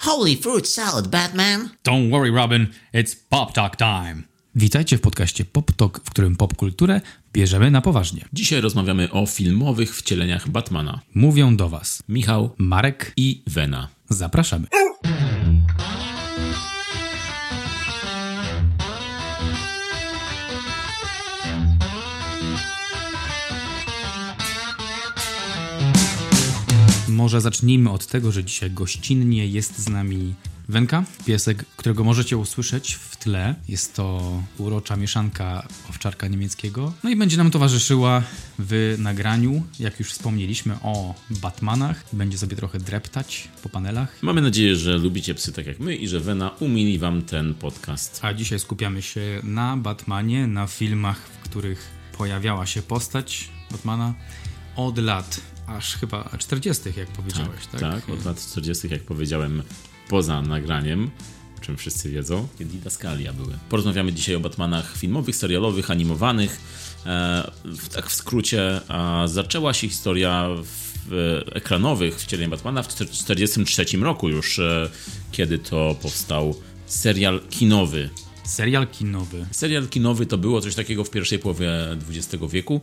Holy fruit salad, Batman! Don't worry, Robin, it's pop talk time. Witajcie w podcaście Pop Talk, w którym popkulturę bierzemy na poważnie. Dzisiaj rozmawiamy o filmowych wcieleniach Batmana. Mówią do Was Michał Marek i i Vena. zapraszamy. Może zacznijmy od tego, że dzisiaj gościnnie jest z nami Wenka, piesek, którego możecie usłyszeć w tle. Jest to urocza mieszanka owczarka niemieckiego. No i będzie nam towarzyszyła w nagraniu, jak już wspomnieliśmy, o Batmanach. Będzie sobie trochę dreptać po panelach. Mamy nadzieję, że lubicie psy tak jak my i że Vena umili wam ten podcast. A dzisiaj skupiamy się na Batmanie, na filmach, w których pojawiała się postać Batmana od lat aż chyba 40., jak powiedziałeś, tak? Tak, od lat 40., jak powiedziałem, poza nagraniem, o czym wszyscy wiedzą, kiedy Daskalia były. Porozmawiamy dzisiaj o Batmanach filmowych, serialowych, animowanych. E, w, tak w skrócie, zaczęła się historia w, e, ekranowych wcieleń Batmana w 1943 roku już, e, kiedy to powstał serial kinowy Serial kinowy. Serial kinowy to było coś takiego w pierwszej połowie XX wieku,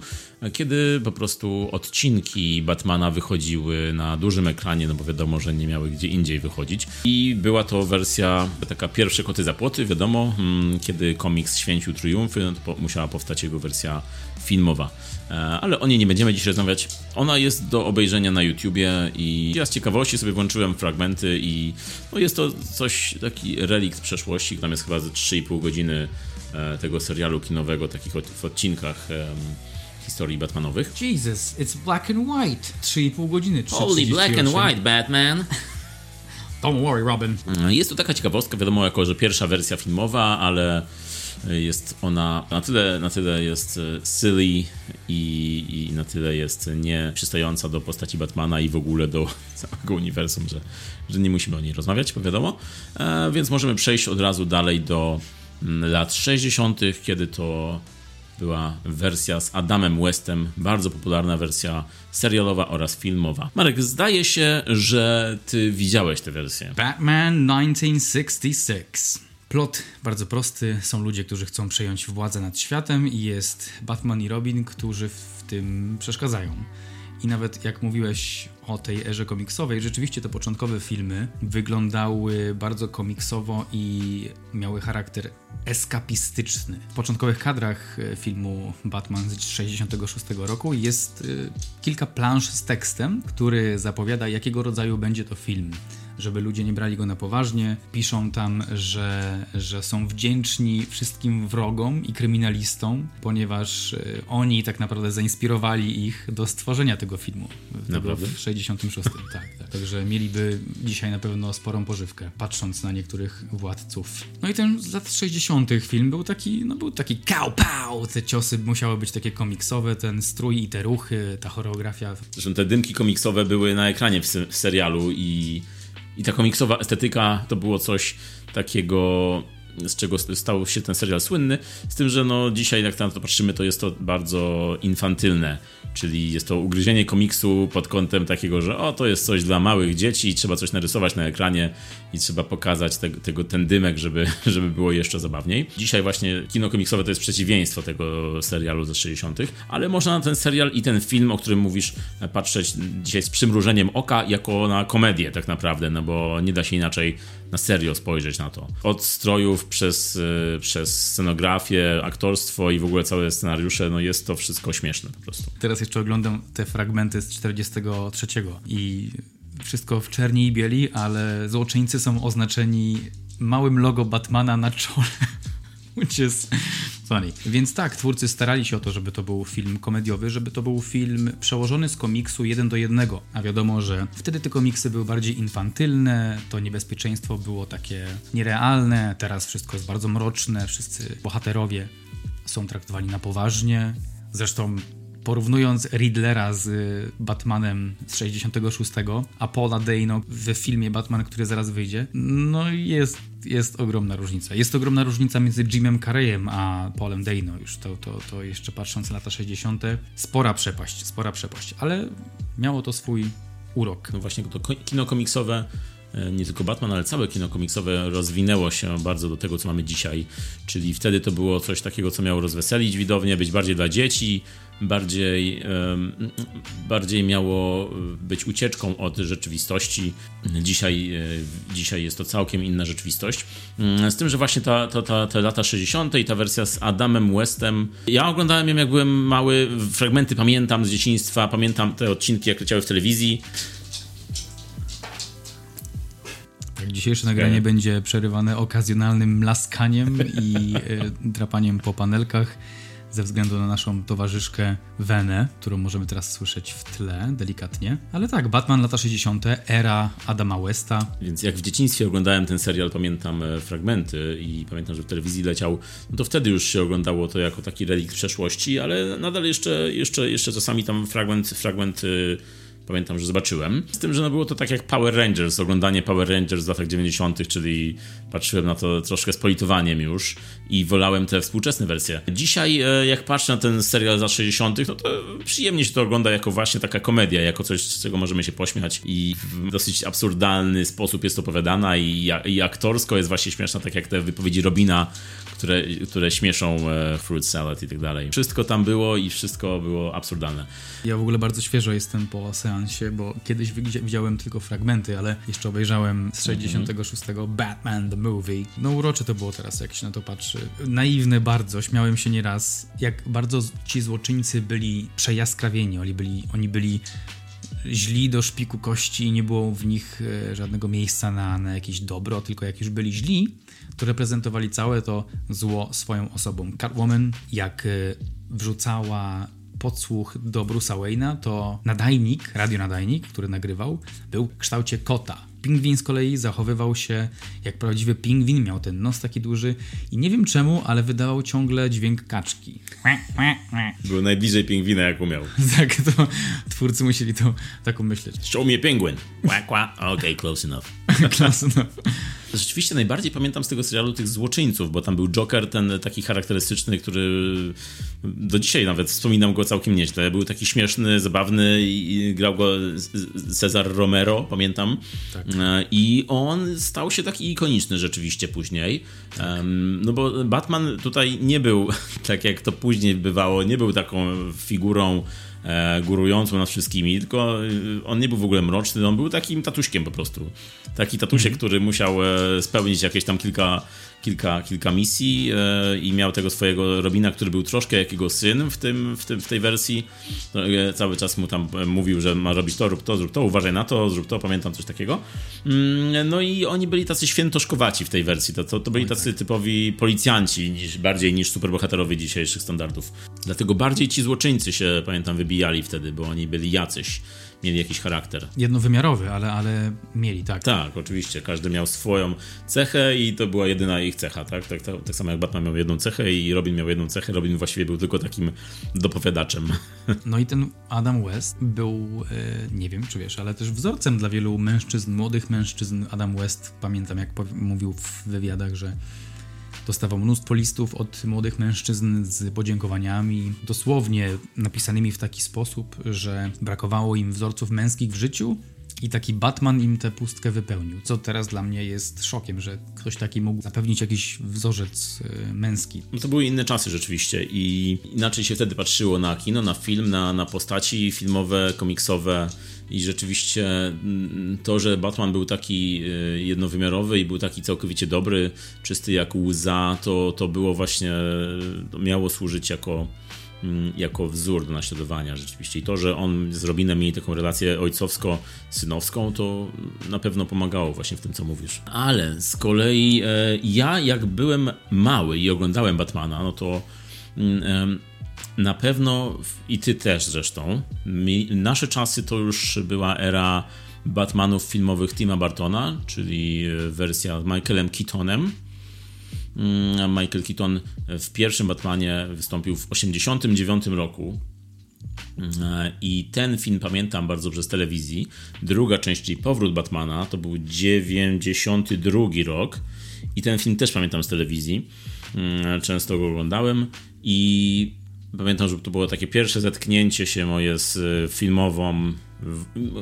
kiedy po prostu odcinki Batmana wychodziły na dużym ekranie, no bo wiadomo, że nie miały gdzie indziej wychodzić. I była to wersja, taka pierwsze koty za płoty, wiadomo, mm, kiedy komiks święcił triumfy, no to musiała powstać jego wersja filmowa. E, ale o niej nie będziemy dziś rozmawiać. Ona jest do obejrzenia na YouTubie i ja z ciekawości sobie włączyłem fragmenty i no jest to coś, taki relikt przeszłości. Tam jest chyba ze 3,5 godziny e, tego serialu kinowego, takich w odcinkach historii Batmanowych. Jesus, it's black and white. 3,5 godziny. Holy black and white, Batman! Don't worry, Robin. E, jest to taka ciekawostka, wiadomo, jako że pierwsza wersja filmowa, ale jest ona na tyle, na tyle jest e, silly i, i na tyle jest nieprzystająca do postaci Batmana i w ogóle do całego uniwersum, że, że nie musimy o niej rozmawiać, bo wiadomo. E, więc możemy przejść od razu dalej do mm, lat 60., kiedy to była wersja z Adamem Westem, bardzo popularna wersja serialowa oraz filmowa. Marek, zdaje się, że ty widziałeś tę wersję. Batman 1966. Plot bardzo prosty. Są ludzie, którzy chcą przejąć władzę nad światem i jest Batman i Robin, którzy w tym przeszkadzają. I nawet jak mówiłeś o tej erze komiksowej, rzeczywiście te początkowe filmy wyglądały bardzo komiksowo i miały charakter eskapistyczny. W początkowych kadrach e, filmu Batman z 66 roku jest e, kilka plansz z tekstem, który zapowiada jakiego rodzaju będzie to film żeby ludzie nie brali go na poważnie. Piszą tam, że, że są wdzięczni wszystkim wrogom i kryminalistom, ponieważ e, oni tak naprawdę zainspirowali ich do stworzenia tego filmu. Naprawdę? W 66. tak, tak. Także mieliby dzisiaj na pewno sporą pożywkę, patrząc na niektórych władców. No i ten z lat 60. film był taki, no był taki pał. Te ciosy musiały być takie komiksowe, ten strój i te ruchy, ta choreografia. Zresztą te dymki komiksowe były na ekranie w, w serialu i i ta komiksowa estetyka to było coś takiego, z czego stał się ten serial słynny. Z tym, że no dzisiaj, jak na to patrzymy, to jest to bardzo infantylne czyli jest to ugryzienie komiksu pod kątem takiego, że o, to jest coś dla małych dzieci, trzeba coś narysować na ekranie i trzeba pokazać te, tego, ten dymek, żeby, żeby było jeszcze zabawniej. Dzisiaj właśnie kino komiksowe to jest przeciwieństwo tego serialu ze 60., ale można na ten serial i ten film, o którym mówisz, patrzeć dzisiaj z przymrużeniem oka jako na komedię tak naprawdę, no bo nie da się inaczej na serio spojrzeć na to. Od strojów przez, y, przez scenografię, aktorstwo i w ogóle całe scenariusze, no jest to wszystko śmieszne po prostu. Teraz jeszcze oglądam te fragmenty z 43 i wszystko w czerni i bieli, ale złoczyńcy są oznaczeni małym logo Batmana na czole. Which is funny. Więc tak, twórcy starali się o to, żeby to był film komediowy, żeby to był film przełożony z komiksu jeden do jednego. A wiadomo, że wtedy te komiksy były bardziej infantylne, to niebezpieczeństwo było takie nierealne, teraz wszystko jest bardzo mroczne, wszyscy bohaterowie są traktowani na poważnie. Zresztą porównując Riddlera z Batmanem z 66, a Paula Dano w filmie Batman, który zaraz wyjdzie, no jest, jest ogromna różnica. Jest ogromna różnica między Jimem Carreyem a Paulem Dano, już to, to, to jeszcze patrząc na lata 60. Spora przepaść, spora przepaść, ale miało to swój urok. No właśnie to kino komiksowe nie tylko Batman, ale całe kino komiksowe rozwinęło się bardzo do tego, co mamy dzisiaj. Czyli wtedy to było coś takiego, co miało rozweselić widownię, być bardziej dla dzieci, bardziej, bardziej miało być ucieczką od rzeczywistości. Dzisiaj, e, dzisiaj jest to całkiem inna rzeczywistość. Mm, z tym, że właśnie ta, ta, ta, te lata 60. i ta wersja z Adamem Westem. Ja oglądałem ją jak byłem mały, fragmenty pamiętam z dzieciństwa, pamiętam te odcinki, jak leciały w telewizji. Dzisiejsze nagranie będzie przerywane okazjonalnym laskaniem i y, drapaniem po panelkach ze względu na naszą towarzyszkę Wenę, którą możemy teraz słyszeć w tle, delikatnie. Ale tak, Batman lata 60., era Adama Westa. Więc jak w dzieciństwie oglądałem ten serial, pamiętam e, fragmenty i pamiętam, że w telewizji leciał, no to wtedy już się oglądało to jako taki relikt przeszłości, ale nadal jeszcze, jeszcze, jeszcze czasami tam fragment, fragment Pamiętam, że zobaczyłem. Z tym, że no było to tak jak Power Rangers, oglądanie Power Rangers w latach 90., czyli patrzyłem na to troszkę z politowaniem już i wolałem te współczesne wersje. Dzisiaj, e, jak patrzę na ten serial za 60., no to przyjemnie się to ogląda jako właśnie taka komedia, jako coś, z czego możemy się pośmiać i w dosyć absurdalny sposób jest opowiadana i, i aktorsko jest właśnie śmieszna, tak jak te wypowiedzi Robina, które, które śmieszą e, fruit salad i tak dalej. Wszystko tam było i wszystko było absurdalne. Ja w ogóle bardzo świeżo jestem po seansie, bo kiedyś widziałem tylko fragmenty, ale jeszcze obejrzałem z 66 mm -hmm. Batman the Movie. No urocze to było teraz, jak się na to patrzy. Naiwne bardzo, śmiałem się nieraz, jak bardzo ci złoczyńcy byli przejaskrawieni, oni byli, oni byli źli do szpiku kości i nie było w nich e, żadnego miejsca na, na jakieś dobro, tylko jak już byli źli, to reprezentowali całe to zło swoją osobą. Catwoman, jak e, wrzucała podsłuch do Bruce'a Wayne'a, to nadajnik, radionadajnik, który nagrywał, był w kształcie kota. Pingwin z kolei zachowywał się jak prawdziwy pingwin, miał ten nos taki duży i nie wiem czemu, ale wydawał ciągle dźwięk kaczki. Był najbliżej pingwina jak umiał. tak, to twórcy musieli to tak umyśleć. Show me penguin. Okej, okay, close enough. close enough. Rzeczywiście najbardziej pamiętam z tego serialu tych złoczyńców, bo tam był Joker, ten taki charakterystyczny, który do dzisiaj nawet wspominam go całkiem nieźle. Był taki śmieszny, zabawny i grał go Cezar Romero, pamiętam. Tak. E, I on stał się taki ikoniczny rzeczywiście później. No bo Batman tutaj nie był, tak jak to później bywało, nie był taką figurą górującą nad wszystkimi, tylko e, on nie był w ogóle mroczny, on był takim tatuśkiem po prostu. Taki tatusiek, mm który musiał e, spełnić jakieś tam kilka kilka, kilka misji e, i miał tego swojego Robina, który był troszkę jak jego syn w, tym, w, tym, w tej wersji. No, e, cały czas mu tam e, mówił, że ma robić to, rób to, zrób to, uważaj na to, zrób to, pamiętam coś takiego. Mm, no i oni byli tacy świętoszkowaci w tej wersji. To, to, to byli tacy tak. typowi policjanci, niż, bardziej niż superbohaterowie dzisiejszych standardów. Dlatego bardziej ci złoczyńcy się, pamiętam, wybijali wtedy, bo oni byli jacyś mieli jakiś charakter. Jednowymiarowy, ale, ale mieli, tak. Tak, oczywiście. Każdy miał swoją cechę i to była jedyna ich cecha, tak? Tak, tak, tak samo jak Batman miał jedną cechę i Robin miał jedną cechę. Robin właściwie był tylko takim dopowiadaczem. No i ten Adam West był, e, nie wiem czy wiesz, ale też wzorcem dla wielu mężczyzn, młodych mężczyzn. Adam West, pamiętam jak mówił w wywiadach, że Dostawał mnóstwo listów od młodych mężczyzn z podziękowaniami, dosłownie napisanymi w taki sposób, że brakowało im wzorców męskich w życiu i taki Batman im tę pustkę wypełnił. Co teraz dla mnie jest szokiem, że ktoś taki mógł zapewnić jakiś wzorzec y, męski. No to były inne czasy rzeczywiście i inaczej się wtedy patrzyło na kino, na film, na, na postaci filmowe, komiksowe i rzeczywiście mm, to, że Batman był taki y, jednowymiarowy i był taki całkowicie dobry, czysty jak łza, to, to było właśnie, to miało służyć jako, mm, jako wzór do naśladowania rzeczywiście. I to, że on z Robinem mieli taką relację ojcowsko-synowską, to na pewno pomagało właśnie w tym, co mówisz. Ale z kolei e, ja, jak byłem mały i oglądałem Batmana, no to mm, na pewno i ty też zresztą. Mi, nasze czasy to już była era Batmanów filmowych Tima Bartona, czyli e, wersja z Michaelem Keatonem. Mm, Michael Keaton w pierwszym Batmanie wystąpił w 1989 roku. E, I ten film pamiętam bardzo dobrze z telewizji. Druga część, czyli Powrót Batmana, to był 92 rok. I ten film też pamiętam z telewizji. Mm, często go oglądałem. I Pamiętam, że to było takie pierwsze zetknięcie się moje z e, filmową,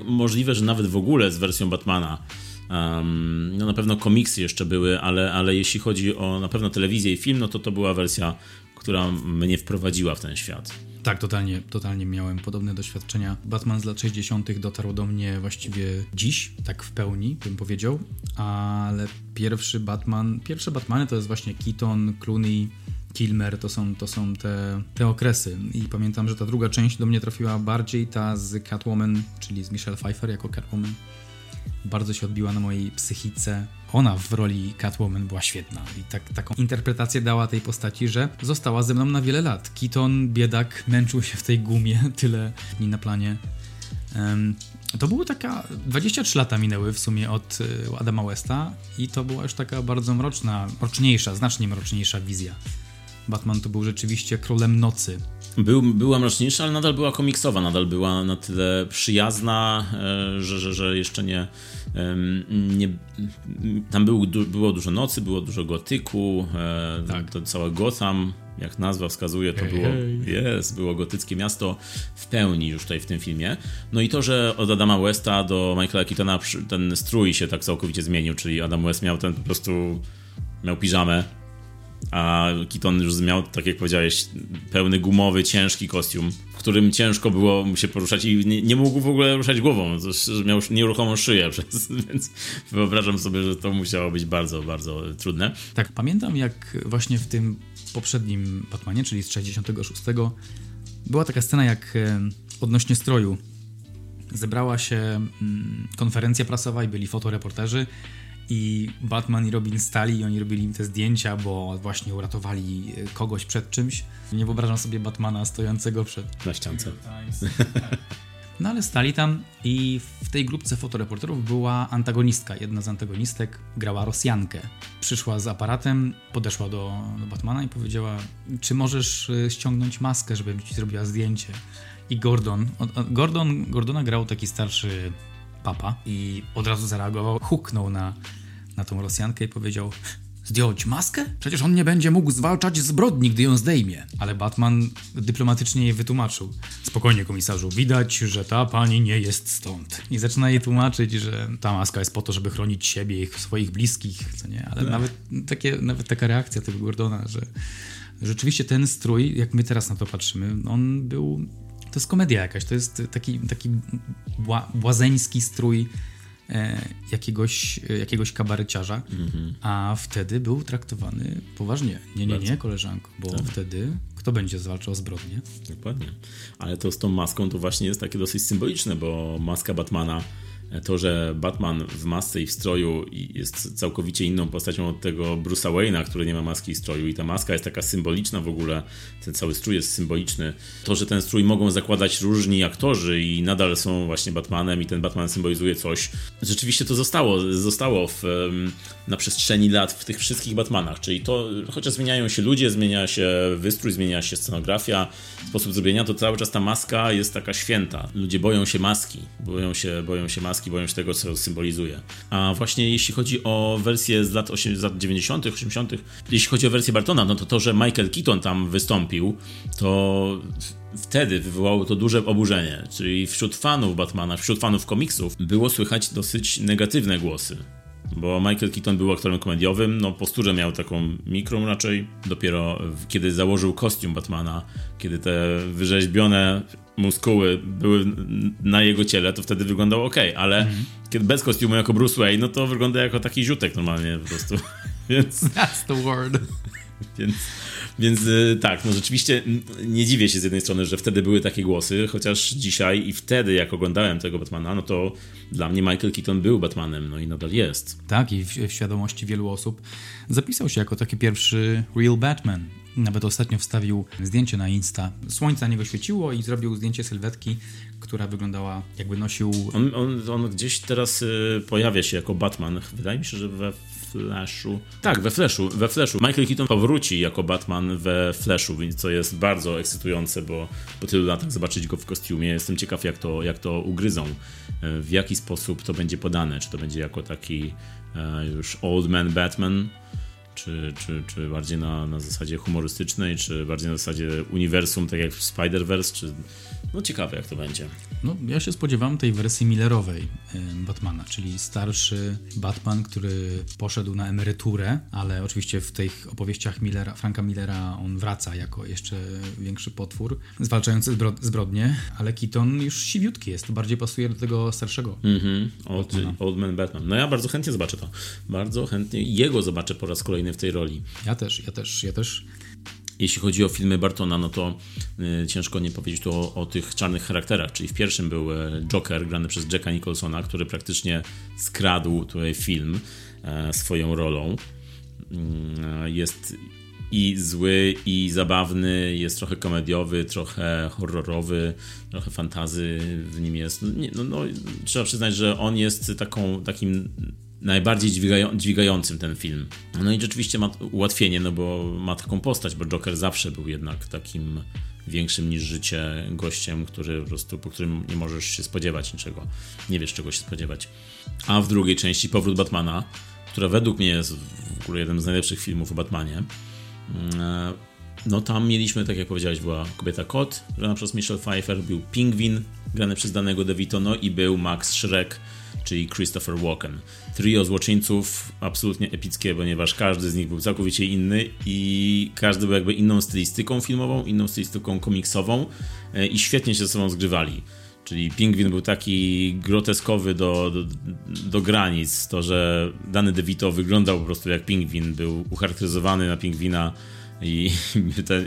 możliwe, że nawet w ogóle z wersją Batmana, Um, no na pewno komiksy jeszcze były, ale, ale jeśli chodzi o na pewno telewizję i film, no to to była wersja, która mnie wprowadziła w ten świat. Tak, totalnie, totalnie miałem podobne doświadczenia. Batman z lat 60. dotarł do mnie właściwie dziś, tak w pełni bym powiedział, ale pierwszy Batman, pierwsze Batmany to jest właśnie Keaton, Clooney, Kilmer, to są, to są te, te okresy. I pamiętam, że ta druga część do mnie trafiła bardziej, ta z Catwoman, czyli z Michelle Pfeiffer jako Catwoman. Bardzo się odbiła na mojej psychice. Ona w roli Catwoman była świetna i tak, taką interpretację dała tej postaci, że została ze mną na wiele lat. Keaton, biedak, męczył się w tej gumie tyle dni na planie. Um, to było taka. 23 lata minęły w sumie od y, Adama Westa, i to była już taka bardzo mroczna, mroczniejsza, znacznie mroczniejsza wizja Batman to był rzeczywiście królem nocy. Był, była mroczniejsza, ale nadal była komiksowa, nadal była na tyle przyjazna, e, że, że, że jeszcze nie, nie. Tam był, było dużo nocy, było dużo gotyku, e, tak. to całe Gotham, jak nazwa wskazuje, to było, jest, było gotyckie miasto w pełni już tutaj w tym filmie. No i to, że od Adama Westa do Michaela Keatona ten strój się tak całkowicie zmienił, czyli Adam West miał ten po prostu, miał piżamę, a Keaton już miał, tak jak powiedziałeś, pełny gumowy, ciężki kostium, w którym ciężko było mu się poruszać i nie, nie mógł w ogóle ruszać głową, miał nieruchomą szyję, przez, więc wyobrażam sobie, że to musiało być bardzo, bardzo trudne. Tak, pamiętam jak właśnie w tym poprzednim Batmanie, czyli z 66, była taka scena jak e, odnośnie stroju. Zebrała się mm, konferencja prasowa i byli fotoreporterzy i Batman i Robin stali i oni robili im te zdjęcia, bo właśnie uratowali e, kogoś przed czymś. Nie wyobrażam sobie Batmana stojącego przed... Na ściance. No ale stali tam i w tej grupce fotoreporterów była antagonistka. Jedna z antagonistek grała Rosjankę. Przyszła z aparatem, podeszła do, do Batmana i powiedziała, czy możesz e, ściągnąć maskę, żebym ci zrobiła zdjęcie. I Gordon, Gordon, Gordona grał taki starszy papa i od razu zareagował, huknął na, na tą Rosjankę i powiedział Zdjąć maskę? Przecież on nie będzie mógł zwalczać zbrodni, gdy ją zdejmie. Ale Batman dyplomatycznie jej wytłumaczył. Spokojnie, komisarzu, widać, że ta pani nie jest stąd. I zaczyna jej tłumaczyć, że ta maska jest po to, żeby chronić siebie i swoich bliskich, co nie? Ale nawet, takie, nawet taka reakcja tego Gordona, że rzeczywiście ten strój, jak my teraz na to patrzymy, on był to jest komedia jakaś, to jest taki, taki bła, błazeński strój e, jakiegoś, jakiegoś kabareciarza, mm-hmm. a wtedy był traktowany poważnie. Nie, nie, nie, koleżanko, bo tak. wtedy kto będzie zwalczał zbrodnie? Dokładnie. Ale to z tą maską to właśnie jest takie dosyć symboliczne, bo maska Batmana to, że Batman w masce i w stroju jest całkowicie inną postacią od tego Bruce'a Wayne'a, który nie ma maski i stroju. I ta maska jest taka symboliczna w ogóle, ten cały strój jest symboliczny. To, że ten strój mogą zakładać różni aktorzy i nadal są właśnie Batmanem i ten Batman symbolizuje coś, rzeczywiście to zostało, zostało w, na przestrzeni lat w tych wszystkich Batmanach, czyli to, chociaż zmieniają się ludzie, zmienia się wystrój, zmienia się scenografia, sposób zrobienia, to cały czas ta maska jest taka święta. Ludzie boją się maski, boją się, boją się maski, boją się tego, co symbolizuje. A właśnie jeśli chodzi o wersję z lat, 8, z lat 90., 80., jeśli chodzi o wersję Bartona, no to to, że Michael Keaton tam wystąpił, to wtedy wywołało to duże oburzenie. Czyli wśród fanów Batmana, wśród fanów komiksów było słychać dosyć negatywne głosy bo Michael Keaton był aktorem komediowym, no posturę miał taką mikrą raczej. Dopiero kiedy założył kostium Batmana, kiedy te wyrzeźbione muskuły były na jego ciele, to wtedy wyglądał ok, ale mm -hmm. kiedy bez kostiumu jako Bruce Wayne, no to wygląda jako taki ziutek normalnie po prostu. Więc... That's the word. Więc więc y, tak, no rzeczywiście nie dziwię się z jednej strony, że wtedy były takie głosy, chociaż dzisiaj i wtedy, jak oglądałem tego Batmana, no to dla mnie Michael Keaton był Batmanem, no i nadal jest. Tak, i w, w świadomości wielu osób zapisał się jako taki pierwszy real Batman. Nawet ostatnio wstawił zdjęcie na Insta. Słońce na niego świeciło i zrobił zdjęcie sylwetki, która wyglądała jakby nosił... On, on, on gdzieś teraz y, pojawia się jako Batman. Wydaje mi się, że we Flashu. Tak, we Flashu, we Flashu. Michael Keaton powróci jako Batman we Flashu, więc co jest bardzo ekscytujące, bo po tylu latach zobaczyć go w kostiumie. Jestem ciekaw, jak to, jak to ugryzą. E, w jaki sposób to będzie podane. Czy to będzie jako taki e, już Old Man Batman, czy, czy, czy bardziej na, na zasadzie humorystycznej, czy bardziej na zasadzie uniwersum, tak jak w Spider-Verse, czy... No ciekawe jak to będzie. No, ja się spodziewam tej wersji Millerowej Batmana, czyli starszy Batman, który poszedł na emeryturę, ale oczywiście w tych opowieściach Millera, Franka Millera on wraca jako jeszcze większy potwór, zwalczający zbro zbrodnie, ale Keaton już siwiutki jest, bardziej pasuje do tego starszego. Mhm, old, old Man Batman. No ja bardzo chętnie zobaczę to. Bardzo chętnie jego zobaczę po raz kolejny w tej roli. Ja też, ja też, ja też. Jeśli chodzi o filmy Bartona, no to y, ciężko nie powiedzieć tu o, o, tych czarnych charakterach. Czyli w pierwszym był e, Joker, grany przez Jacka Nicholsona, który praktycznie skradł tutaj film e, swoją rolą. Y, jest i zły, i zabawny, jest trochę komediowy, trochę horrorowy, trochę fantazy w nim jest. No, no, no, trzeba przyznać, że on jest taką, takim najbardziej dźwigają, dźwigającym ten film. No i rzeczywiście ma ułatwienie, no bo ma taką postać, bo Joker zawsze był jednak takim większym niż życie gościem, który po prostu, po którym nie możesz się spodziewać niczego. Nie wiesz czego się spodziewać. A w drugiej części Powrót Batmana, która według mnie jest w ogóle jednym z najlepszych filmów o Batmanie, mm, no tam mieliśmy, tak jak powiedziałeś, była kobieta kot, grana przez Michelle Pfeiffer, był Pingwin, grany przez danego DeVito, no i był Max Schreck, czyli Christopher Walken. Trio złoczyńców absolutnie epickie, ponieważ każdy z nich był całkowicie inny i każdy był jakby inną stylistyką filmową, inną stylistyką komiksową e, i świetnie się ze sobą zgrywali. Czyli Pingwin był taki groteskowy do, do, do, granic. To, że dany DeVito wyglądał po prostu jak pingwin, był ucharakteryzowany na pingwina i,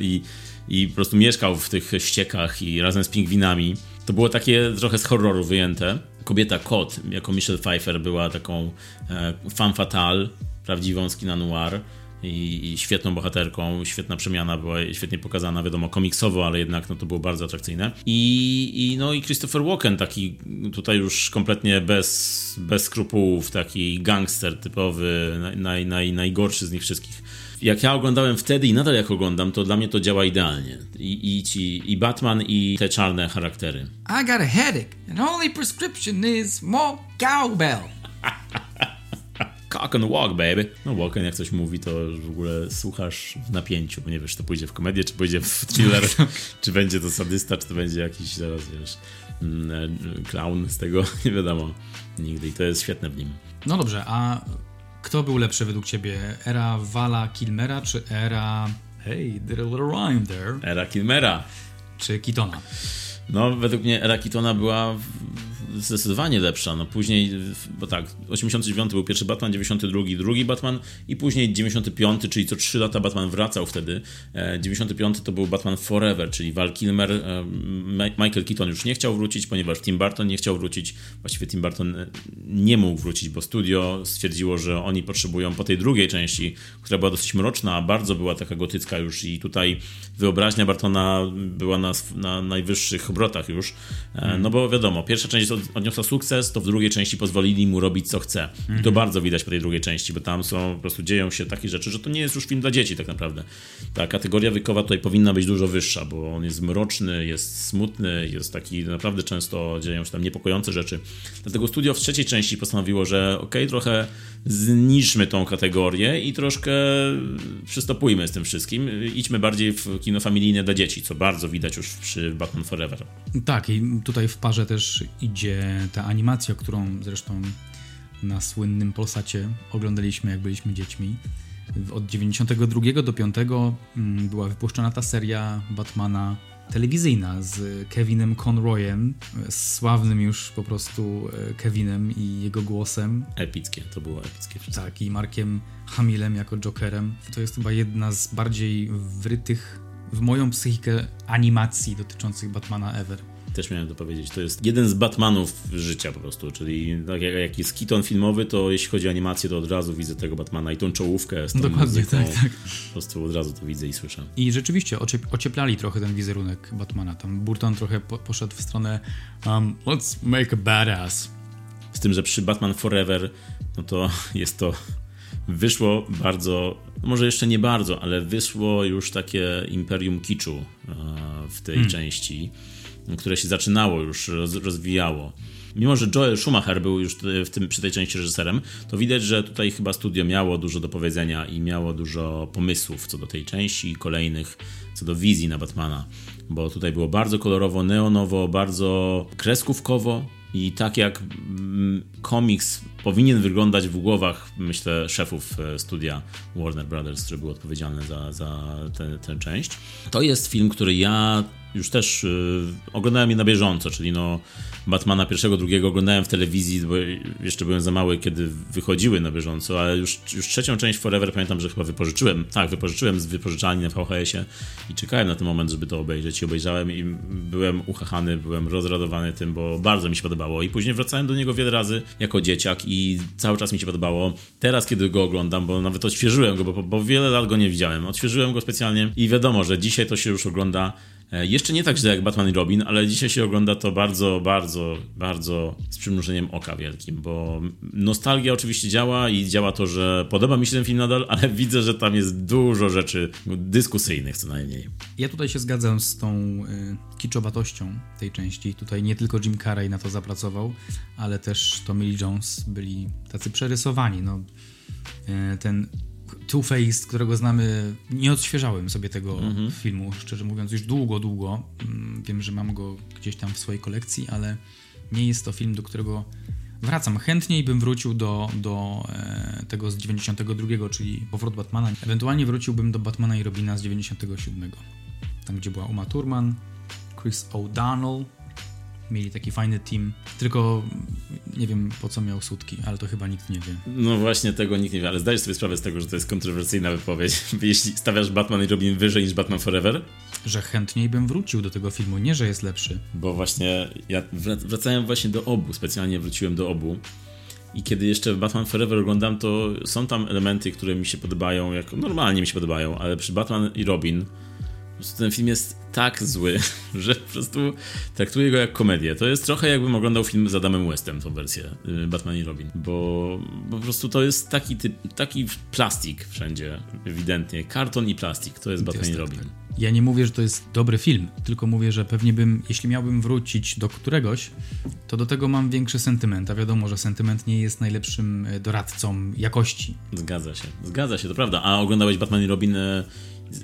i, i po prostu mieszkał w tych ściekach i razem z pingwinami. To było takie trochę z horroru wyjęte kobieta kot, jako Michelle Pfeiffer była taką e, fan fatale, prawdziwą skina noir i, i, świetną bohaterką, świetna przemiana była świetnie pokazana, wiadomo, komiksowo, ale jednak no, to było bardzo atrakcyjne. I, i, no, i Christopher Walken, taki tutaj już kompletnie bez, bez skrupułów, taki gangster typowy, naj, naj, najgorszy z nich wszystkich jak ja oglądałem wtedy i nadal jak oglądam, to dla mnie to działa idealnie. I, i, ci, i Batman, i te czarne charaktery. I got a headache, and only prescription is more cowbell. Cock and walk, baby. No Walken jak coś mówi, to w ogóle słuchasz w napięciu, bo nie wiesz, czy to pójdzie w komedię, czy pójdzie w thriller, czy będzie to sadysta, czy to będzie jakiś zaraz, wiesz, mm, e, clown z tego, nie wiadomo nigdy i to jest świetne w nim. No dobrze, a kto był lepszy według ciebie? Era Vala Kilmera czy era... Hey, did a little rhyme there. Era Kilmera. Czy Kitona? No, według mnie era Kitona była zdecydowanie lepsza. No później, bo tak, 89 był pierwszy Batman, 92 drugi Batman i później 95, czyli co 3 lata Batman wracał wtedy. 95 e, to był Batman Forever, czyli Val Kilmer. E, Michael Keaton już nie chciał wrócić, ponieważ Tim Burton nie chciał wrócić. Właściwie Tim Burton e, nie mógł wrócić, bo studio stwierdziło, że oni potrzebują po tej drugiej części, która była dosyć mroczna, bardzo była taka gotycka już i tutaj wyobraźnia Bartona była na, na najwyższych obrotach już. No bo wiadomo, pierwsza część odniosła sukces, to w drugiej części pozwolili mu robić co chce. I to mhm. bardzo widać po tej drugiej części, bo tam są, po prostu dzieją się takie rzeczy, że to nie jest już film dla dzieci tak naprawdę. Ta kategoria wiekowa tutaj powinna być dużo wyższa, bo on jest mroczny, jest smutny, jest taki, naprawdę często dzieją się tam niepokojące rzeczy. Dlatego studio w trzeciej części postanowiło, że okej, okay, trochę zniszmy tą kategorię i troszkę przystopujmy z tym wszystkim. Idźmy bardziej w kino familijne dla dzieci, co bardzo widać już przy Batman Forever. Tak, i tutaj w parze też idzie ta animacja, którą zresztą na słynnym Polsacie oglądaliśmy, jak byliśmy dziećmi. Od 92 do 5 mm, była wypuszczona ta seria Batmana telewizyjna z Kevinem Conroyem, sławnym już po prostu e, Kevinem i jego głosem. Epickie, to było epickie. Wszystko. Tak, i Markiem Hamilem jako Jokerem. To jest chyba jedna z bardziej wrytych w moją psychikę animacji dotyczących Batmana ever też miałem to powiedzieć. To jest jeden z Batmanów życia po prostu, czyli tak jak, jak jest Keaton filmowy, to jeśli chodzi o animację, to od razu widzę tego Batmana i tą czołówkę z tą Dokładnie, muzyką, tak, tak. Po prostu od razu to widzę i słyszę. I rzeczywiście ocieplali trochę ten wizerunek Batmana. Tam Burton trochę po, poszedł w stronę um, let's make a badass. Z tym, że przy Batman Forever, no to jest to wyszło bardzo, może jeszcze nie bardzo, ale wyszło już takie imperium kiczu w tej hmm. części które się zaczynało już, roz, rozwijało. Mimo, że Joel Schumacher był już w tym, przy tej części reżyserem, to widać, że tutaj chyba studio miało dużo do powiedzenia i miało dużo pomysłów co do tej części i kolejnych, co do wizji na Batmana. Bo tutaj było bardzo kolorowo, neonowo, bardzo kreskówkowo i tak jak mm, komiks powinien wyglądać w głowach, myślę, szefów e, studia Warner Brothers, który był odpowiedzialny za, za tę część. To jest film, który ja już też y, oglądałem je na bieżąco, czyli no Batmana pierwszego, drugiego oglądałem w telewizji, bo jeszcze byłem za mały, kiedy wychodziły na bieżąco, ale już, już trzecią część Forever pamiętam, że chyba wypożyczyłem, tak, wypożyczyłem z wypożyczalni na VHS-ie i czekałem na ten moment, żeby to obejrzeć i obejrzałem i byłem uchachany, byłem rozradowany tym, bo bardzo mi się podobało i później wracałem do niego wiele razy jako dzieciak i cały czas mi się podobało. Teraz, kiedy go oglądam, bo nawet odświeżyłem go, bo, bo wiele lat go nie widziałem, odświeżyłem go specjalnie i wiadomo, że dzisiaj to się już ogląda jeszcze nie tak źle jak Batman i Robin, ale dzisiaj się ogląda to bardzo, bardzo, bardzo z przymrużeniem oka wielkim, bo nostalgia oczywiście działa i działa to, że podoba mi się ten film nadal, ale widzę, że tam jest dużo rzeczy dyskusyjnych co najmniej. Ja tutaj się zgadzam z tą y, kiczowatością tej części. Tutaj nie tylko Jim Carrey na to zapracował, ale też Tommy Lee Jones byli tacy przerysowani. No, y, ten Two-Face, którego znamy, nie odświeżałem sobie tego mhm. filmu, szczerze mówiąc, już długo, długo. Mm, wiem, że mam go gdzieś tam w swojej kolekcji, ale nie jest to film, do którego wracam. Chętniej bym wrócił do, do e, tego z 92, czyli Powrót Batmana. Ewentualnie wróciłbym do Batmana i Robina z 97. Tam, gdzie była Uma Thurman, Chris O'Donnell, mieli taki fajny team, tylko nie wiem po co miał sutki, ale to chyba nikt nie wie. No właśnie tego nikt nie wie, ale zdajesz sobie sprawę z tego, że to jest kontrowersyjna wypowiedź. Jeśli stawiasz Batman i Robin wyżej niż Batman Forever? Że chętniej bym wrócił do tego filmu, nie że jest lepszy. Bo właśnie ja wracałem właśnie do obu, specjalnie wróciłem do obu. I kiedy jeszcze Batman Forever oglądam, to są tam elementy, które mi się podobają, jak normalnie mi się podobają, ale przy Batman i Robin prostu ten film jest tak zły, że po prostu traktuję go jak komedię. To jest trochę jakbym oglądał film z Adamem Westem, tą wersję y, Batman i Robin, bo, bo po prostu to jest taki typ, taki plastik wszędzie, ewidentnie. Karton i plastik, to jest Batman jest i Robin. Tak. Ja nie mówię, że to jest dobry film, tylko mówię, że pewnie bym, jeśli miałbym wrócić do któregoś, to do tego mam większy sentyment. A wiadomo, że sentyment nie jest najlepszym e, doradcą jakości. Zgadza się, zgadza się, to prawda. A oglądałeś Batman i Robin e,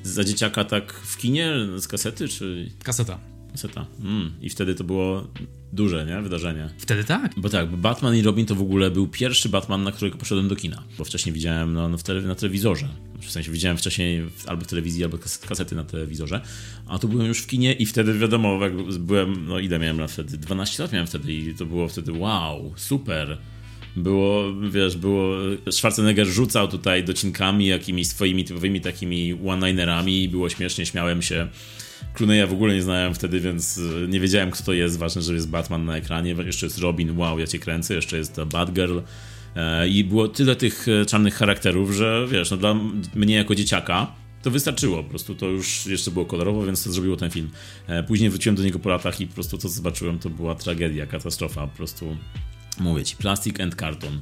za dzieciaka tak w kinie z kasety, czy... Kaseta. Kaseta. Mm. I wtedy to było duże, nie? Wydarzenie. Wtedy tak. Bo tak, bo Batman i Robin to w ogóle był pierwszy Batman, na którego poszedłem do kina. Bo wcześniej widziałem no, no tele, na telewizorze. W sensie widziałem wcześniej albo w telewizji, albo kasety na telewizorze. A tu byłem już w kinie i wtedy wiadomo, jak byłem, no ile miałem lat wtedy? 12 lat miałem wtedy i to było wtedy wow, super było, wiesz, było, Schwarzenegger rzucał tutaj docinkami jakimiś swoimi typowymi takimi one-linerami i było śmiesznie, śmiałem się. Clooney'a w ogóle nie znałem wtedy, więc e, nie wiedziałem, kto to jest. Ważne, że jest Batman na ekranie. Jeszcze jest Robin, wow, ja cię kręcę. Jeszcze jest Batgirl. E, I było tyle tych e, czarnych charakterów, że wiesz, no dla mnie jako dzieciaka to wystarczyło. Po prostu to już jeszcze było kolorowo, więc to zrobiło ten film. Później wróciłem do niego po latach i po prostu to, co zobaczyłem, to była tragedia, katastrofa. Po prostu Mówię ci, plastik and karton.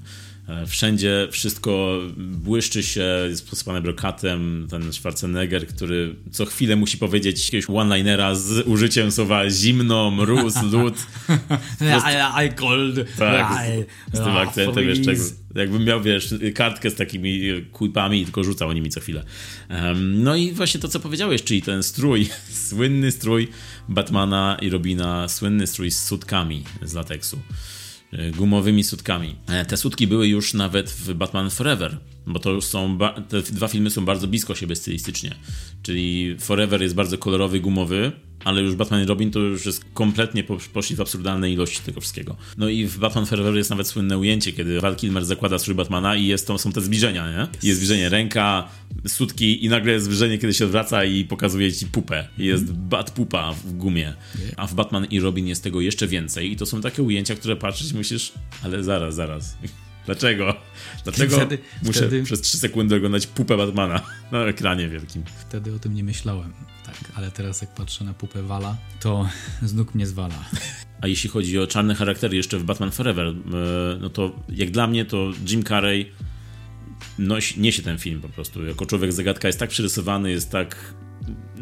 E, wszędzie wszystko błyszczy się, jest posypane brokatem. Ten Schwarzenegger, który co chwilę musi powiedzieć jakiegoś one-linera z użyciem słowa zimno, mróz, lód. I cold. Tak, z, z tym akcentem jeszcze. Jakbym miał, wiesz, kartkę z takimi kujpami i tylko rzucał nimi co chwilę. No i właśnie to, co powiedziałeś, czyli ten strój, słynny strój Batmana i Robina, słynny strój z sutkami z lateksu. Gumowymi sutkami. E, te sutki były już nawet w Batman Forever, bo to już są, te dwa filmy są bardzo blisko siebie stylistycznie. Czyli Forever jest bardzo kolorowy, gumowy, ale już Batman i Robin to już jest kompletnie poszli w absurdalne ilości tego wszystkiego. No i w Batman Forever jest nawet słynne ujęcie, kiedy Val Kilmer zakłada strój Batmana i jest to, są te zbliżenia, nie? Jest zbliżenie ręka, sutki i nagle jest zbliżenie, kiedy się odwraca i pokazuje ci pupę. Jest bat pupa w gumie. A w Batman i Robin jest tego jeszcze więcej i to są takie ujęcia, które patrzysz i myślisz, ale zaraz, zaraz. Dlaczego? Dlaczego wtedy, muszę wtedy... przez 3 sekundy oglądać pupę Batmana na ekranie wielkim? Wtedy o tym nie myślałem. Tak, ale teraz jak patrzę na pupę Wala, to z nóg mnie zwala. A jeśli chodzi o czarne charaktery jeszcze w Batman Forever, e, no to jak dla mnie to Jim Carrey nosi, niesie ten film po prostu. Jako człowiek zagadka jest tak przerysowany, jest tak...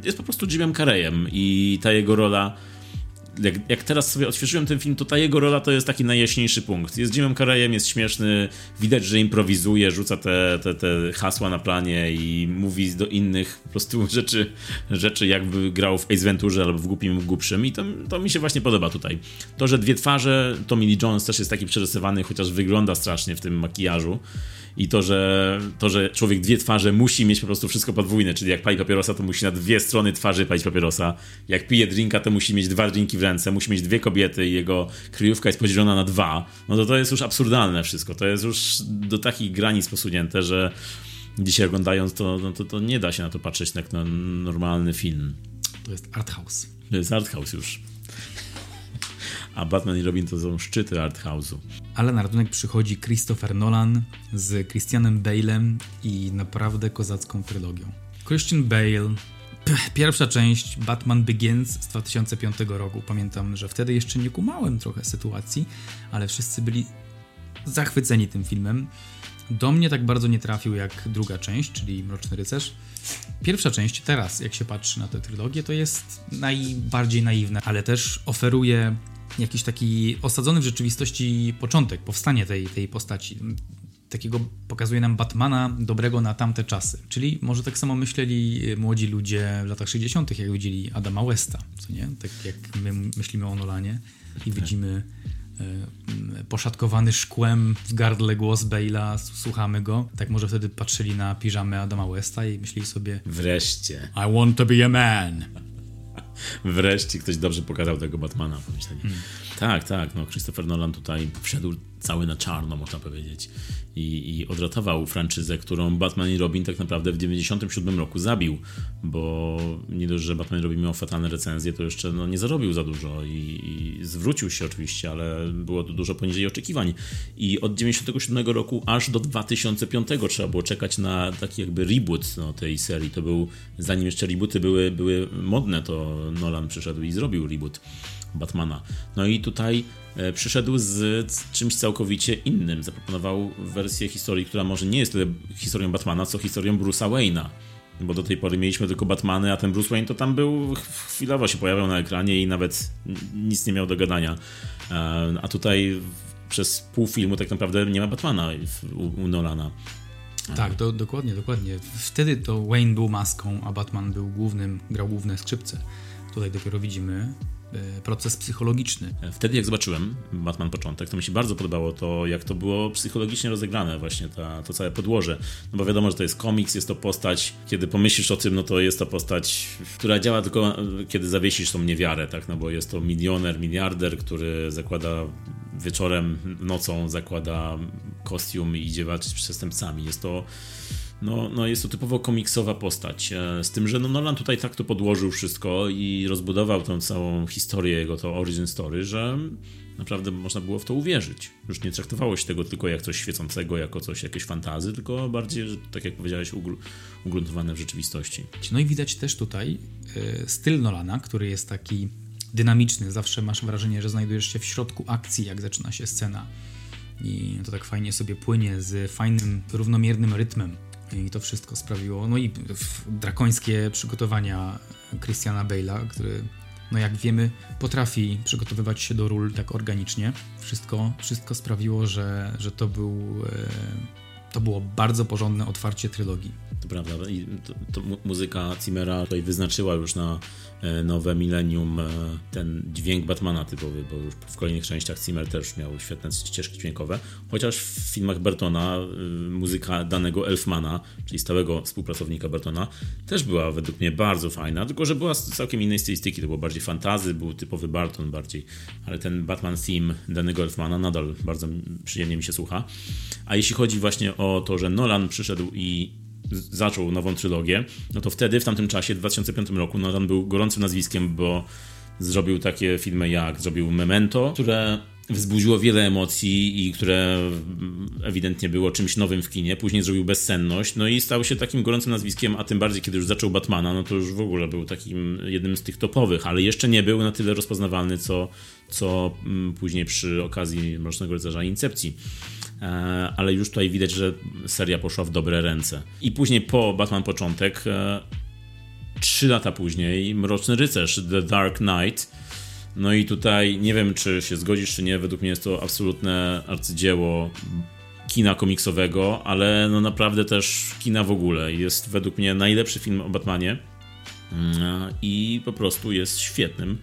jest po prostu Jimem Carreyem i ta jego rola jak, jak teraz sobie odświeżyłem ten film, to ta jego rola to jest taki najjaśniejszy punkt. Jest Jimem Carreyem, jest śmieszny, widać, że improwizuje, rzuca te, te, te hasła na planie i mówi do innych po prostu rzeczy, rzeczy jakby grał w Ace Venturze albo w Głupim Głupszym i to, to mi się właśnie podoba tutaj. To, że dwie twarze, Tommy Lee Jones też jest taki przerysowany, chociaż wygląda strasznie w tym makijażu i to, że, to, że człowiek dwie twarze musi mieć po prostu wszystko podwójne, czyli jak pali papierosa, to musi na dwie strony twarzy palić papierosa. Jak pije drinka, to musi mieć dwa drinki w ręce, musi mieć dwie kobiety i jego kryjówka jest podzielona na dwa. No to to jest już absurdalne wszystko. To jest już do takich granic posunięte, że dzisiaj oglądając to, no to, to nie da się na to patrzeć jak na normalny film. To jest art house. To jest art house już. A Batman i Robin to są szczyty art house'u. Ale na ratunek przychodzi Christopher Nolan z Christianem Bale'em i naprawdę kozacką trylogią. Christian Bale, pierwsza część Batman Begins z 2005 roku. Pamiętam, że wtedy jeszcze nie kumałem trochę sytuacji, ale wszyscy byli zachwyceni tym filmem. Do mnie tak bardzo nie trafił jak druga część, czyli Mroczny Rycerz. Pierwsza część, teraz jak się patrzy na tę trylogię, to jest najbardziej naiwna, ale też oferuje jakiś taki osadzony w rzeczywistości początek, powstanie tej, tej postaci. Takiego pokazuje nam Batmana dobrego na tamte czasy. Czyli może tak samo myśleli młodzi ludzie w latach 60., jak widzieli Adama Westa, co nie? Tak jak my myślimy o Nolanie i widzimy e, poszatkowany szkłem w gardle głos Bale'a, słuchamy go. Tak może wtedy patrzyli na piżamę Adama Westa i myśleli sobie Wreszcie. I want to be a man. Wreszcie ktoś dobrze pokazał tego Batmana, pomyśleli. Hmm. Tak, tak, no Christopher Nolan tutaj wszedł cały na czarno, można powiedzieć. I, I odratował franczyzę, którą Batman i Robin tak naprawdę w 97 roku zabił, bo nie dość, że Batman i Robin miał fatalne recenzje, to jeszcze no, nie zarobił za dużo i, i zwrócił się oczywiście, ale było to dużo poniżej oczekiwań. I od 97 roku aż do 2005 trzeba było czekać na taki jakby reboot no, tej serii. To był, zanim jeszcze rebooty były, były modne, to Nolan przyszedł i zrobił reboot. Batmana. No i tutaj e, przyszedł z, czymś całkowicie innym. Zaproponował wersję historii, która może nie jest tyle historią Batmana, co historią Bruce'a Wayne'a. Bo do tej pory mieliśmy tylko Batmany, a ten Bruce Wayne to tam był, chwilowo się pojawiał na ekranie i nawet nic nie miał do gadania. E, a tutaj przez pół filmu tak naprawdę nie ma Batmana u, Nolana. Tak, do, dokładnie, dokładnie. Wtedy to Wayne był maską, a Batman był głównym, grał główne skrzypce. Tutaj dopiero widzimy proces psychologiczny. Wtedy jak zobaczyłem Batman Początek, to mi się bardzo podobało to, jak to było psychologicznie rozegrane właśnie, ta, to całe podłoże. No bo wiadomo, że to jest komiks, jest to postać, kiedy pomyślisz o tym, no to jest to postać, która działa tylko kiedy zawiesisz tą niewiarę, tak, no bo jest to milioner, miliarder, który zakłada wieczorem, nocą zakłada kostium i idzie walczyć z przestępcami. Jest to no, no jest to typowo komiksowa postać. e, Z tym, że no Nolan tutaj tak to podłożył wszystko i rozbudował tą całą historię jego, to origin story, że naprawdę można było w to uwierzyć. Już nie traktowało się tego tylko jak coś świecącego, jako coś, jakieś fantazy, tylko bardziej, tak jak powiedziałeś, ugr- ugruntowane w rzeczywistości. No i widać też tutaj e, styl Nolana, który jest taki dynamiczny. Zawsze masz wrażenie, że znajdujesz się w środku akcji, jak zaczyna się scena. I to tak fajnie sobie płynie z fajnym, równomiernym rytmem. I to wszystko sprawiło. No i drakońskie przygotowania Christiana Bale'a, który, no jak wiemy, potrafi przygotowywać się do ról tak organicznie. Wszystko, wszystko sprawiło, że, że to był. E, to było bardzo porządne otwarcie trylogii. To prawda. I to, to mu- muzyka Zimmera tutaj wyznaczyła już na e, nowe milenium e, ten dźwięk Batmana typowy, bo już w kolejnych częściach Zimmer też miał świetne ścieżki dźwiękowe. Chociaż w filmach Bertona e, muzyka danego Elfmana, czyli stałego współpracownika Bertona, też była według mnie bardzo fajna, tylko że była z całkiem innej stylistyki. To było bardziej fantazy, był typowy Barton bardziej, ale ten Batman theme danego Elfmana nadal bardzo przyjemnie mi się słucha. A jeśli chodzi właśnie o to, że Nolan przyszedł i zaczął nową trylogię, no to wtedy, w tamtym czasie, w 2005 roku, Nolan był gorącym nazwiskiem, bo zrobił takie filmy jak zrobił Memento, które wzbudziło wiele emocji i które ewidentnie było czymś nowym w kinie. Później zrobił Bezsenność, no i stał się takim gorącym nazwiskiem, a tym bardziej, kiedy już zaczął Batmana, no to już w ogóle był takim jednym z tych topowych, ale jeszcze nie był na tyle rozpoznawalny, co, co mm, później przy okazji Mrocznego Rycerza Incepcji. E, ale już tutaj widać, że seria poszła w dobre ręce. I później po Batman Początek, e, trzy lata później, Mroczny Rycerz, The Dark Knight, No i tutaj nie wiem, czy się zgodzisz, czy nie. Według mnie jest to absolutne arcydzieło kina komiksowego, ale no naprawdę też kina w ogóle. Jest według mnie najlepszy film o Batmanie mm, i po prostu jest świetnym,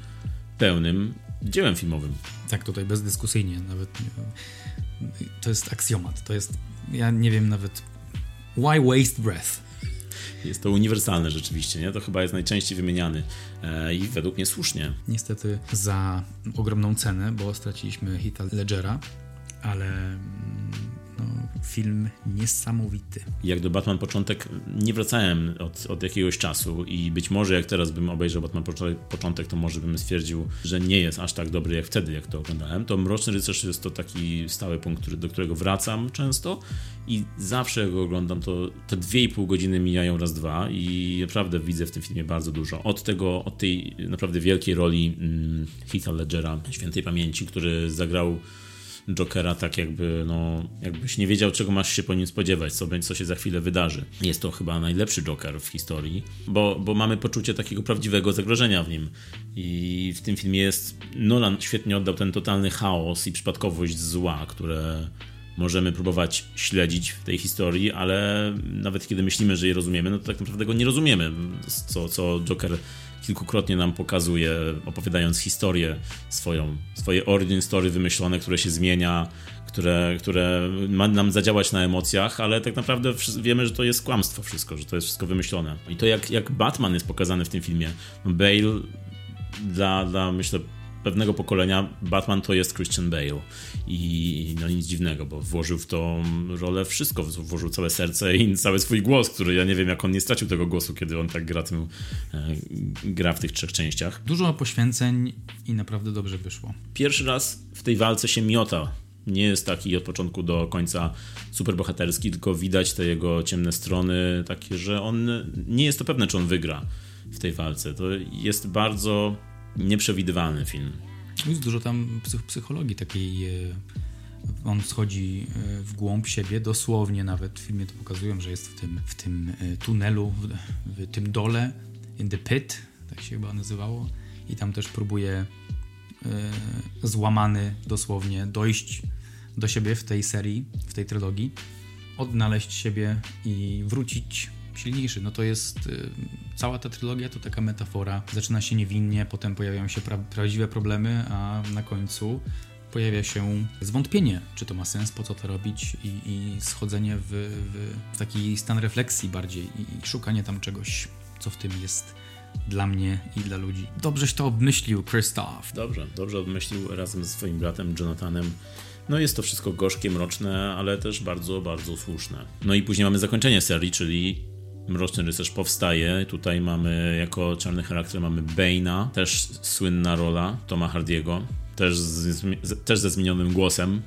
pełnym dziełem filmowym. Tak, tutaj bezdyskusyjnie nawet. To jest aksjomat. To jest. Ja nie wiem nawet. Why waste breath? Jest to uniwersalne rzeczywiście, nie? To chyba jest najczęściej wymieniany e, i według mnie słusznie. Niestety za ogromną cenę, bo straciliśmy Hita Ledgera, ale mm, film niesamowity. Jak do Batman początek nie wracałem od, od jakiegoś czasu i być może jak teraz bym obejrzał Batman początek, to może bym stwierdził, że nie jest aż tak dobry jak wtedy, jak to oglądałem. To Mroczny Rycerz jest to taki stały punkt, do którego wracam często i zawsze jak go oglądam, to te dwie i pół godziny mijają raz, dwa i naprawdę widzę w tym filmie bardzo dużo. Od tego, od tej naprawdę wielkiej roli mm, Heatha Ledgera, świętej pamięci, który zagrał Jokera tak jakby, no, jakbyś nie wiedział, czego masz się po nim spodziewać, co, co się za chwilę wydarzy. Jest to chyba najlepszy Joker w historii, bo, bo mamy poczucie takiego prawdziwego zagrożenia w nim. I w tym filmie jest, Nolan świetnie oddał ten totalny chaos i przypadkowość zła, które możemy próbować śledzić w tej historii, ale nawet kiedy myślimy, że je rozumiemy, no to tak naprawdę go nie rozumiemy, co, co Joker kilkukrotnie nam pokazuje, opowiadając historię swoją, swoje origin story wymyślone, które się zmienia, które, które ma nam zadziałać na emocjach, ale tak naprawdę wiemy, że to jest kłamstwo wszystko, że to jest wszystko wymyślone. I to jak, jak Batman jest pokazany w tym filmie. Bale dla, dla myślę pewnego pokolenia Batman to jest Christian Bale i no nic dziwnego, bo włożył w tą rolę wszystko, włożył całe serce i cały swój głos, który ja nie wiem jak on nie stracił tego głosu, kiedy on tak gra, tym, e, gra w tych trzech częściach. Dużo poświęceń i naprawdę dobrze wyszło. Pierwszy raz w tej walce się miota nie jest taki od początku do końca superbohaterski, tylko widać te jego ciemne strony, takie, że on nie jest to pewne, czy on wygra w tej walce. To jest bardzo nieprzewidywalny film. Jest dużo tam psychologii takiej. E, on schodzi e, w głąb siebie, dosłownie nawet w filmie to pokazują, że jest w tym, w tym e, tunelu, w, tym dole, in the pit, tak się chyba nazywało. I tam też próbuje złamany dosłownie dojść do siebie w tej serii, w tej trylogii, odnaleźć siebie i wrócić silniejszy. No to jest y, cała ta trylogia to taka metafora. Zaczyna się niewinnie, potem pojawiają się pra prawdziwe problemy, a na końcu pojawia się zwątpienie, czy to ma sens, po co to robić i, i schodzenie w, w, taki stan refleksji bardziej i, i szukanie tam czegoś, co w tym jest dla mnie i dla ludzi. Dobrześ to obmyślił, Christoph. Dobrze, dobrze obmyślił razem ze swoim bratem Jonathanem. No jest to wszystko gorzkie, mroczne, ale też bardzo, bardzo słuszne. No i później mamy zakończenie serii, czyli Mroczny Rycerz powstaje. Tutaj mamy jako czarny charakter mamy Bane'a, też słynna rola Toma Hardiego, też, z, też ze zmienionym głosem,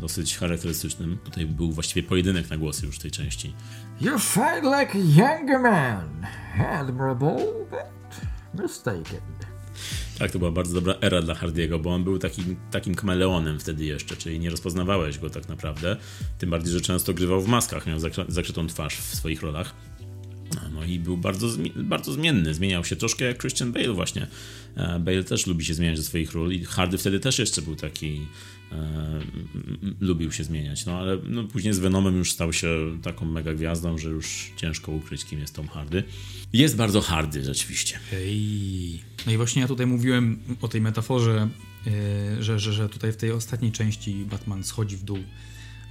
dosyć charakterystycznym. Tutaj był właściwie pojedynek na głosy już w tej części. You fight like a younger man, admirable, but mistaken. Tak, to była bardzo dobra era dla Hardiego, bo on był takim, takim kameleonem wtedy jeszcze, czyli nie rozpoznawałeś go tak naprawdę. Tym bardziej, że często grywał w maskach, miał zakrytą twarz w swoich rolach. No i był bardzo, bardzo zmienny. Zmieniał się troszkę jak Christian Bale właśnie. E, Bale też lubi się zmieniać ze swoich ról i Hardy wtedy też jeszcze był taki e, lubił się zmieniać, no ale no, później z Venomem już stał się taką mega gwiazdą, że już ciężko ukryć kim jest Tom Hardy. Jest bardzo hardy rzeczywiście. Hej. No i właśnie ja tutaj mówiłem o tej metaforze, yy, że, że, że tutaj w tej ostatniej części Batman schodzi w dół,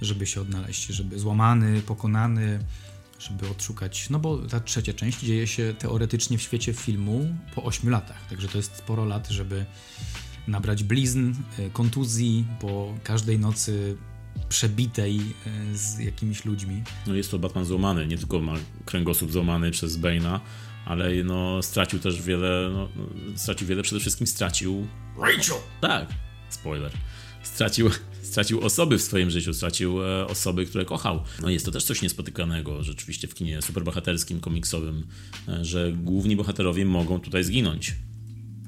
żeby się odnaleźć, żeby złamany, pokonany, żeby odszukać, no bo ta trzecia część dzieje się teoretycznie w świecie filmu po 8 latach, także to jest sporo lat, żeby nabrać blizn, e, kontuzji po każdej nocy przebitej e, z jakimiś ludźmi. No jest to Batman złamany, nie tylko ma kręgosłup złamany przez Bane'a, ale no, stracił też wiele, no, no stracił wiele, przede wszystkim stracił... Rachel! Tak, spoiler. Stracił stracił osoby w swoim życiu, stracił e, osoby, które kochał. No jest to też coś niespotykanego rzeczywiście w kinie superbohaterskim, komiksowym, e, że główni bohaterowie mogą tutaj zginąć.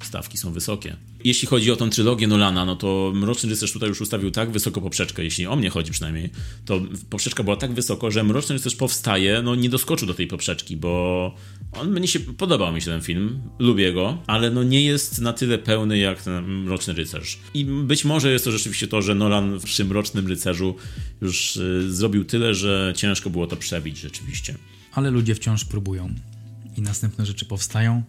Stawki są wysokie. Jeśli chodzi o tą trylogię Nolana, no to Mroczny Rycerz tutaj już ustawił tak wysoko poprzeczkę, jeśli o mnie chodzi przynajmniej, to poprzeczka była tak wysoko, że Mroczny Rycerz powstaje, no nie doskoczył do tej poprzeczki, bo on mnie się, podobał mi się ten film, lubię go, ale no nie jest na tyle pełny jak ten Mroczny Rycerz. I być może jest to rzeczywiście to, że Nolan przy Mrocznym Rycerzu już y, zrobił tyle, że ciężko było to przebić rzeczywiście. Ale ludzie wciąż próbują i następne rzeczy powstają.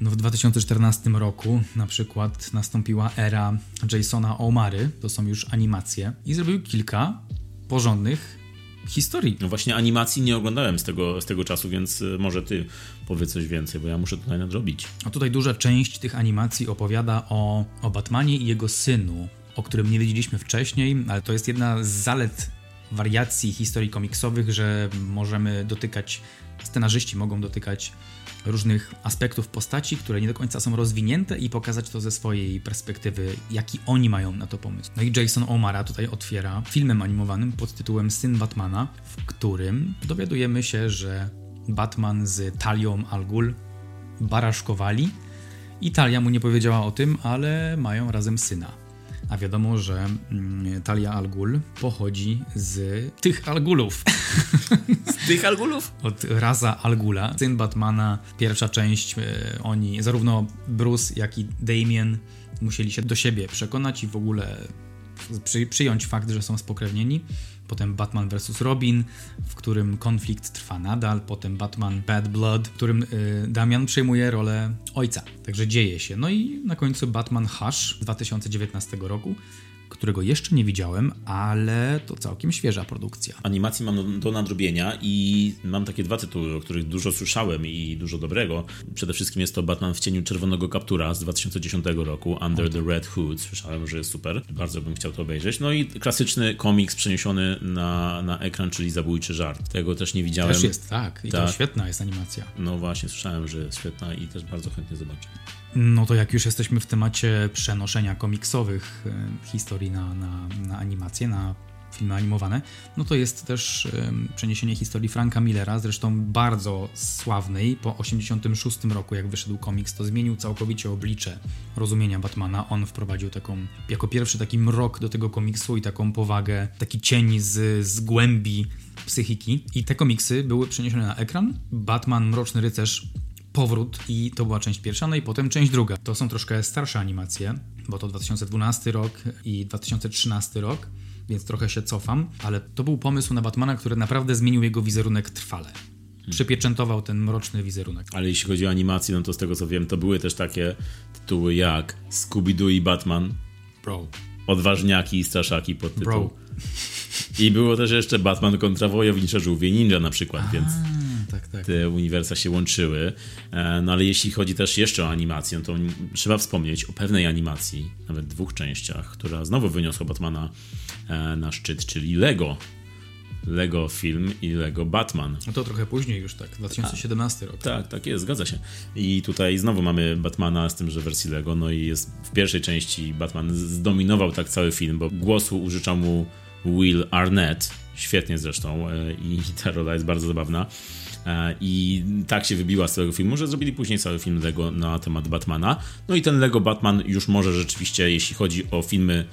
No w 2014 roku na przykład nastąpiła era Jasona Omary, to są już animacje, i zrobił kilka porządnych historii. No właśnie animacji nie oglądałem z tego, z tego czasu, więc y, może ty powiedz coś więcej, bo ja muszę tutaj nadrobić. A tutaj duża część tych animacji opowiada o, o Batmanie i jego synu, o którym nie wiedzieliśmy wcześniej, ale to jest jedna z zalet wariacji historii komiksowych, że możemy dotykać, scenarzyści mogą dotykać różnych aspektów postaci, które nie do końca są rozwinięte i pokazać to ze swojej perspektywy, jaki oni mają na to pomysł. No i Jason O'Mara tutaj otwiera filmem animowanym pod tytułem Syn Batmana, w którym dowiadujemy się, że Batman z Talią Al Ghul baraszkowali i Talia mu nie powiedziała o tym, ale mają razem syna. A wiadomo, że mm, Talia Al Ghul pochodzi z tych Al Ghulów. Z tych Algulów? od Raza Al Ghula. Syn Batmana, pierwsza część, e, oni, zarówno Bruce, jak i Damien musieli się do siebie przekonać i w ogóle przy, przyjąć fakt, że są spokrewnieni. Potem Batman vs. Robin, w którym konflikt trwa nadal. Potem Batman Bad Blood, w którym y, Damian przejmuje rolę ojca. Także dzieje się. No i na końcu Batman Hush z 2019 roku, którego jeszcze nie widziałem, ale to całkiem świeża produkcja. Animacji mam do nadrobienia i mam takie dwa tytuły, o których dużo słyszałem i dużo dobrego. Przede wszystkim jest to Batman w cieniu czerwonego kaptura z 2010 roku, Under the Red Hood. Słyszałem, że jest super. Bardzo bym chciał to obejrzeć. No i klasyczny komiks przeniesiony na, na ekran, czyli Zabójczy Żart. Tego też nie widziałem. Też jest, tak. I to Tak. świetna jest animacja. No właśnie, słyszałem, że jest świetna i też bardzo chętnie zobaczę. No to jak już jesteśmy w temacie przenoszenia komiksowych e, historii na, na, na animacje, na filmy animowane, no to jest też przeniesienie historii Franka Millera, zresztą bardzo sławnej. Po 86 roku, jak wyszedł komiks, to zmienił całkowicie oblicze rozumienia Batmana. On wprowadził taką, jako pierwszy taki mrok do tego komiksu i taką powagę, taki cień z, z głębi psychiki. I te komiksy były przeniesione na ekran. Batman, Mroczny Rycerz powrót i to była część pierwsza, no i potem część druga. To są troszkę starsze animacje, bo to 2012 rok i 2013 rok, więc trochę się cofam, ale to był pomysł na Batmana, który naprawdę zmienił jego wizerunek trwale. Przypieczętował ten mroczny wizerunek. Ale jeśli chodzi o animację, no to z tego co wiem, to były też takie tytuły jak Scooby-Doo i Batman, Bro. Odważniaki i Straszaki pod tytuł. Bro. I było też jeszcze Batman kontra Wojownicze Żółwie Ninja na przykład, więc Tak, tak. te uniwersa się łączyły. E, No ale jeśli chodzi też jeszcze o animację, to trzeba wspomnieć o pewnej animacji, nawet dwóch częściach, która znowu wyniosła Batmana e, na szczyt, czyli Lego. Lego film i Lego Batman. No to trochę później już tak, 2017 rok. Tak, tak jest, zgadza się. I tutaj znowu mamy Batmana z tym, że wersji Lego, no i jest w pierwszej części Batman zdominował tak cały film, bo głosu użyczał mu Will Arnett, świetnie zresztą e, i ta rola jest bardzo zabawna. E, I tak się wybiła z całego filmu, że zrobili później cały film Lego na temat Batmana. No i ten Lego Batman już może rzeczywiście, jeśli chodzi o filmy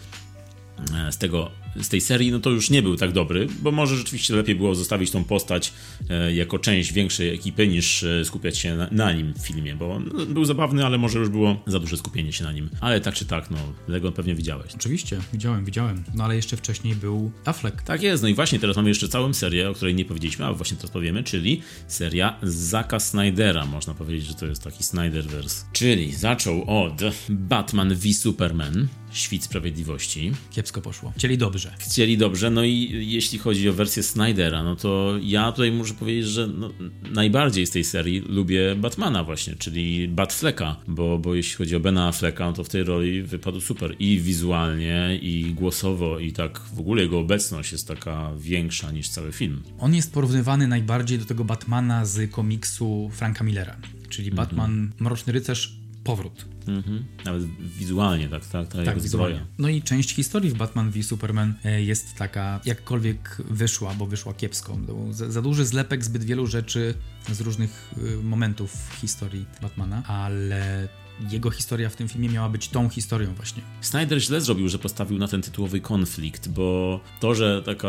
e, z tego z tej serii, no to już nie był tak dobry, bo może rzeczywiście lepiej było zostawić tą postać e, jako część większej ekipy niż e, skupiać się na, na nim w filmie, bo no, był zabawny, ale może już było za duże skupienie się na nim. Ale tak czy tak, no, Lego pewnie widziałeś. Oczywiście, widziałem, widziałem. No ale jeszcze wcześniej był Affleck. Tak jest, no i właśnie teraz mamy jeszcze całą serię, o której nie powiedzieliśmy, a właśnie teraz powiemy, czyli seria Zaka Snydera. Można powiedzieć, że to jest taki Snyderverse. Czyli zaczął od Batman v Superman, Świt Sprawiedliwości. Kiepsko poszło. Chcieli dobrze. Chcieli dobrze, no i jeśli chodzi o wersję Snydera, no to ja tutaj muszę powiedzieć, że no, najbardziej z tej serii lubię Batmana właśnie, czyli Batflecka, bo, bo jeśli chodzi o Bena Afflecka, no to w tej roli wypadł super i wizualnie, i głosowo, i tak w ogóle jego obecność jest taka większa niż cały film. On jest porównywany najbardziej do tego Batmana z komiksu Franka Millera, czyli Batman Mroczny Rycerz Powrót. Mhm. Nawet wizualnie, tak, tak, ta jego wizualnie. zbroja. No i część historii w Batman v Superman e, jest taka, jakkolwiek wyszła, bo wyszła kiepsko. Za, za duży zlepek zbyt wielu rzeczy z różnych y, momentów historii Batmana, ale jego historia w tym filmie miała być tą historią właśnie. Snyder źle zrobił, że postawił na ten tytułowy konflikt, bo to, że taka,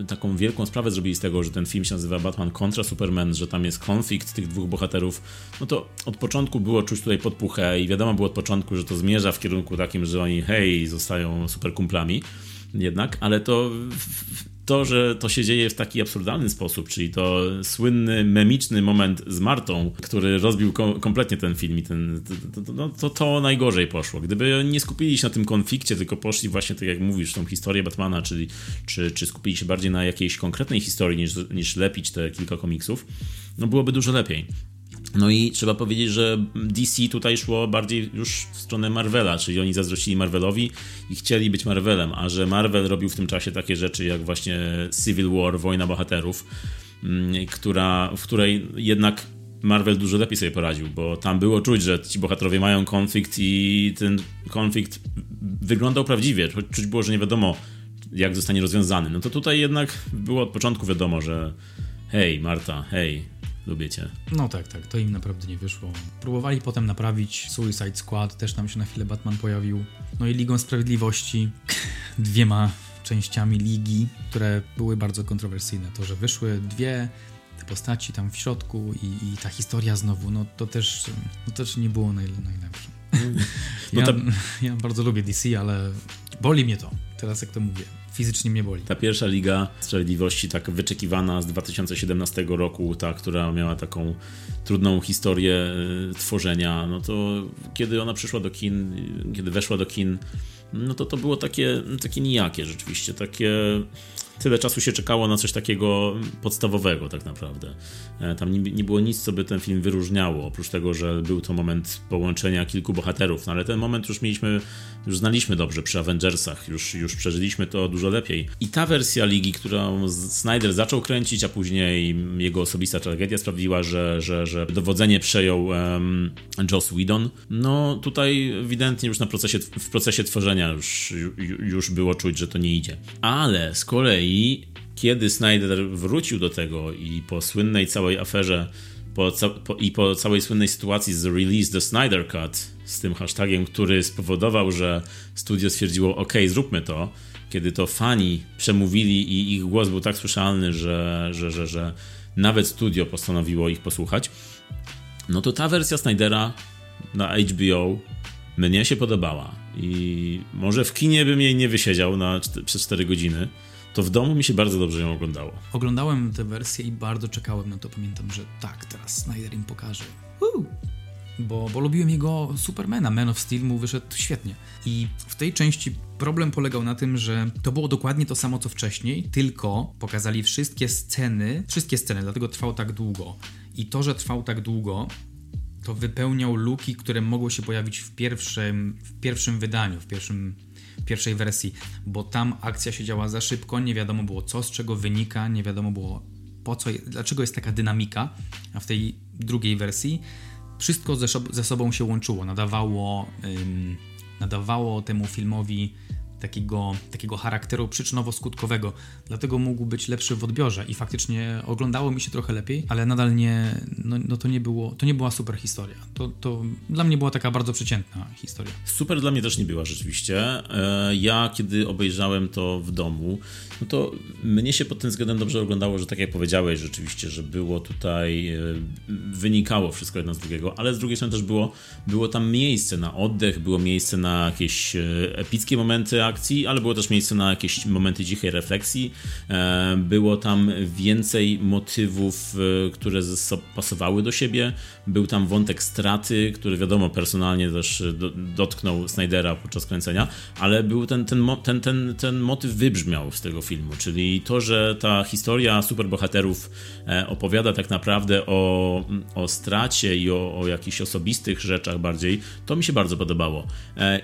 y, taką wielką sprawę zrobili z tego, że ten film się nazywa Batman kontra Superman, że tam jest konflikt tych dwóch bohaterów, no to od początku było czuć tutaj podpuchę i wiadomo było od początku, że to zmierza w kierunku takim, że oni hej, zostają super kumplami jednak, ale to to, że to się dzieje w taki absurdalny sposób, czyli to słynny, memiczny moment z Martą, który rozbił kom kompletnie ten film i ten, to, no, to, to, najgorzej poszło. Gdyby nie skupili się na tym konflikcie, tylko poszli właśnie, tak jak mówisz, tą historię Batmana, czyli czy, czy skupili się bardziej na jakiejś konkretnej historii niż, niż lepić te kilka komiksów, no byłoby dużo lepiej. No i trzeba powiedzieć, że DC tutaj szło bardziej już w stronę Marvela, czyli oni zazdrościli Marvelowi i chcieli być Marvelem, a że Marvel robił w tym czasie takie rzeczy jak właśnie Civil War, Wojna Bohaterów, mm, która, w której jednak Marvel dużo lepiej sobie poradził, bo tam było czuć, że ci bohaterowie mają konflikt i ten konflikt wyglądał prawdziwie. Czuć było, że nie wiadomo, jak zostanie rozwiązany. No to tutaj jednak było od początku wiadomo, że hej, Marta, hej, lubię cię. No tak, tak, to im naprawdę nie wyszło. Próbowali potem naprawić Suicide Squad, też tam się na chwilę Batman pojawił. No i Ligą Sprawiedliwości, dwiema częściami ligi, które były bardzo kontrowersyjne. To, że wyszły dwie te postaci tam w środku i, i ta historia znowu, no to też, no też nie było naj, najlepsze. No ja, ja bardzo lubię DC, ale boli mnie to, teraz jak to mówię fizycznie mnie boli. Ta pierwsza Liga Sprawiedliwości, tak wyczekiwana z 2017 roku, ta, która miała taką trudną historię e, tworzenia, no to kiedy ona przyszła do kin, kiedy weszła do kin, no to to było takie, takie nijakie rzeczywiście, takie tyle czasu się czekało na coś takiego podstawowego tak naprawdę. E, tam nie, było nic, co by ten film wyróżniało, oprócz tego, że był to moment połączenia kilku bohaterów, no ale ten moment już mieliśmy, już znaliśmy dobrze przy Avengersach, już, już przeżyliśmy to dużo lepiej. I ta wersja Ligi, którą Snyder zaczął kręcić, a później jego osobista tragedia sprawiła, że, że, że dowodzenie przejął um, Joss Whedon, no tutaj ewidentnie już na procesie, w procesie tworzenia już, już było czuć, że to nie idzie. Ale z kolei i kiedy Snyder wrócił do tego i po słynnej całej aferze po, po, i po całej słynnej sytuacji z Release the Snyder Cut z tym hashtagiem, który spowodował, że studio stwierdziło ok, zróbmy to, kiedy to fani przemówili i ich głos był tak słyszalny, że, że, że, że nawet studio postanowiło ich posłuchać, no to ta wersja Snydera na HBO mnie się podobała i może w kinie bym jej nie wysiedział na, przez 4 godziny, to w domu mi się bardzo dobrze ją oglądało. Oglądałem tę wersję i bardzo czekałem na to. Pamiętam, że tak, teraz Snyder im pokaże. Uh! Bo, bo lubiłem jego Supermana, Man of Steel mu wyszedł świetnie. I w tej części problem polegał na tym, że to było dokładnie to samo co wcześniej, tylko pokazali wszystkie sceny, wszystkie sceny, dlatego trwał tak długo. I to, że trwał tak długo, to wypełniał luki, które mogły się pojawić w pierwszym, w pierwszym wydaniu, w pierwszym pierwszej wersji, bo tam akcja się działa za szybko, nie wiadomo było co z czego wynika, nie wiadomo było po co, dlaczego jest taka dynamika, a w tej drugiej wersji wszystko ze, ze sobą się łączyło, nadawało, ym, nadawało temu filmowi takiego, takiego charakteru przyczynowo-skutkowego, dlatego mógł być lepszy w odbiorze i faktycznie oglądało mi się trochę lepiej, ale nadal nie, no, no to nie było, to nie była super historia. To, to dla mnie była taka bardzo przeciętna historia. Super dla mnie też nie była rzeczywiście. E, ja kiedy obejrzałem to w domu, no to mnie się pod tym względem dobrze oglądało, że tak jak powiedziałeś rzeczywiście, że było tutaj, e, wynikało wszystko jedno z drugiego, ale z drugiej strony też było, było tam miejsce na oddech, było miejsce na jakieś e, epickie momenty akcji, ale było też miejsce na jakieś momenty cichej refleksji. E, było tam więcej motywów, e, które pasowały do siebie. Był tam wątek straty, który wiadomo personalnie też dotknął Snydera podczas kręcenia, ale był ten, ten, ten, ten, ten motyw wybrzmiał z tego filmu, czyli to, że ta historia superbohaterów e, opowiada tak naprawdę o, o stracie i o, o jakichś osobistych rzeczach bardziej, to mi się bardzo podobało.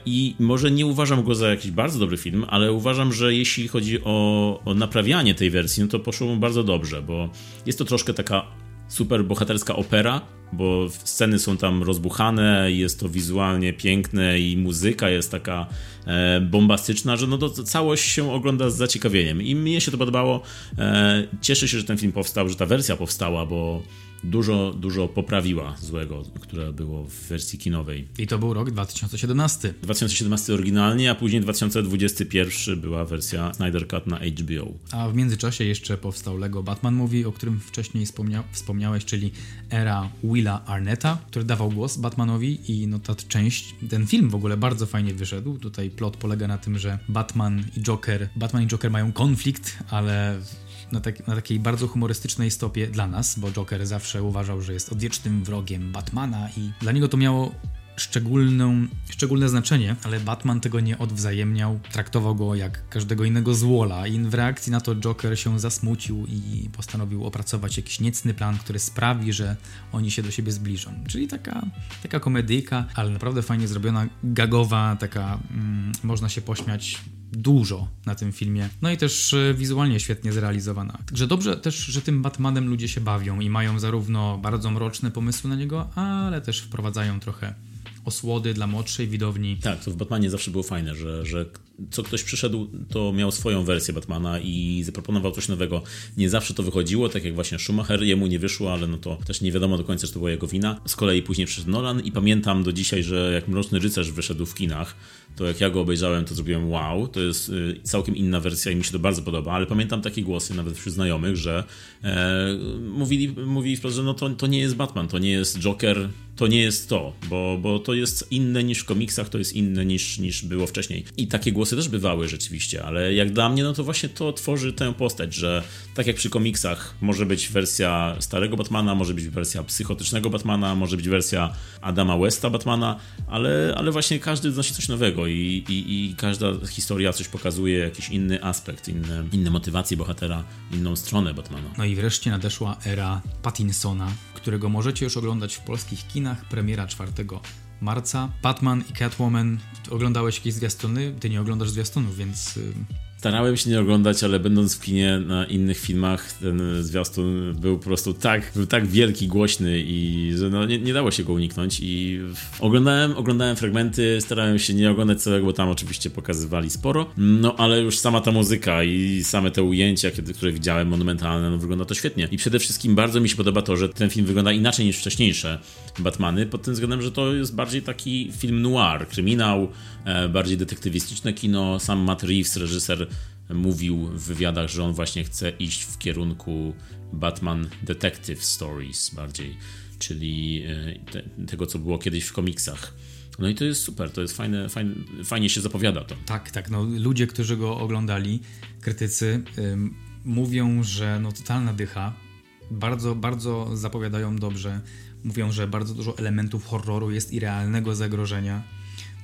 I może nie uważam go za jakiś bardzo bardzo dobry film, ale uważam, że jeśli chodzi o, o naprawianie tej wersji, no to poszło mu bardzo dobrze, bo jest to troszkę taka super bohaterska opera, bo sceny są tam rozbuchane, jest to wizualnie piękne i muzyka jest taka e, bombastyczna, że no to całość się ogląda z zaciekawieniem i mnie się to podobało. E, cieszę się, że ten film powstał, że ta wersja powstała, bo dużo, dużo poprawiła złego, które było w wersji kinowej. I to był rok 2017. 2017 oryginalnie, a później 2021 była wersja Snyder Cut na HBO. A w międzyczasie jeszcze powstał Lego Batman Movie, o którym wcześniej wspomnia wspomniałeś, czyli era Willa Arnetta, który dawał głos Batmanowi i no ta część, ten film w ogóle bardzo fajnie wyszedł. Tutaj plot polega na tym, że Batman i Joker, Batman i Joker mają konflikt, ale na, tak, na, takiej bardzo humorystycznej stopie dla nas, bo Joker zawsze uważał, że jest odwiecznym wrogiem Batmana i dla niego to miało szczególną, szczególne znaczenie, ale Batman tego nie odwzajemniał, traktował go jak każdego innego złola i w reakcji na to Joker się zasmucił i postanowił opracować jakiś niecny plan, który sprawi, że oni się do siebie zbliżą. Czyli taka, taka komedyjka, ale naprawdę fajnie zrobiona, gagowa, taka mm, można się pośmiać dużo na tym filmie. No i też e, wizualnie świetnie zrealizowana. Także dobrze też, że tym Batmanem ludzie się bawią i mają zarówno bardzo mroczne pomysły na niego, ale też wprowadzają trochę osłody dla młodszej widowni. Tak, to w Batmanie zawsze było fajne, że, że co ktoś przyszedł, to miał swoją wersję Batmana i zaproponował coś nowego. Nie zawsze to wychodziło, tak jak właśnie Schumacher, jemu nie wyszło, ale no to też nie wiadomo do końca, czy to była jego wina. Z kolei później przyszedł Nolan i pamiętam do dzisiaj, że jak Mroczny Rycerz wyszedł w kinach, to jak ja go obejrzałem, to zrobiłem wow, to jest y, całkiem inna wersja i mi się to bardzo podoba, ale pamiętam takie głosy nawet wśród znajomych, że e, mówili, mówili wprost, że no to, to nie jest Batman, to nie jest Joker, to nie jest to, bo, bo to jest inne niż w komiksach, to jest inne niż, niż było wcześniej. I takie głosy też bywały rzeczywiście, ale jak dla mnie, no to właśnie to tworzy tę postać, że tak jak przy komiksach może być wersja starego Batmana, może być wersja psychotycznego Batmana, może być wersja Adama Westa Batmana, ale, ale właśnie każdy wnosi coś nowego i, i, i każda historia coś pokazuje, jakiś inny aspekt, inne, inne motywacje bohatera, inną stronę Batmana. No i wreszcie nadeszła era Pattinsona, którego możecie już oglądać w polskich kinach, premiera 4 marca. Batman i Catwoman, oglądałeś jakieś zwiastuny? Ty nie oglądasz zwiastunów, więc Starałem się nie oglądać, ale będąc w kinie na innych filmach, ten zwiastun był po prostu tak, był tak wielki, głośny i że no, nie, nie dało się go uniknąć. I oglądałem, oglądałem fragmenty, starałem się nie oglądać całego, bo tam oczywiście pokazywali sporo, no ale już sama ta muzyka i same te ujęcia, kiedy, które widziałem, monumentalne, no wygląda to świetnie. I przede wszystkim bardzo mi się podoba to, że ten film wygląda inaczej niż wcześniejsze Batmany, pod tym względem, że to jest bardziej taki film noir, kryminał, e, bardziej detektywistyczne kino, sam Matt Reeves, reżyser mówił w wywiadach, że on właśnie chce iść w kierunku Batman Detective Stories bardziej, czyli e, te, tego, co było kiedyś w komiksach. No i to jest super, to jest fajne, fajne fajnie się zapowiada to. Tak, tak. No, ludzie, którzy go oglądali, krytycy, ym, mówią, że no totalna dycha. Bardzo, bardzo zapowiadają dobrze. Mówią, że bardzo dużo elementów horroru jest i realnego zagrożenia.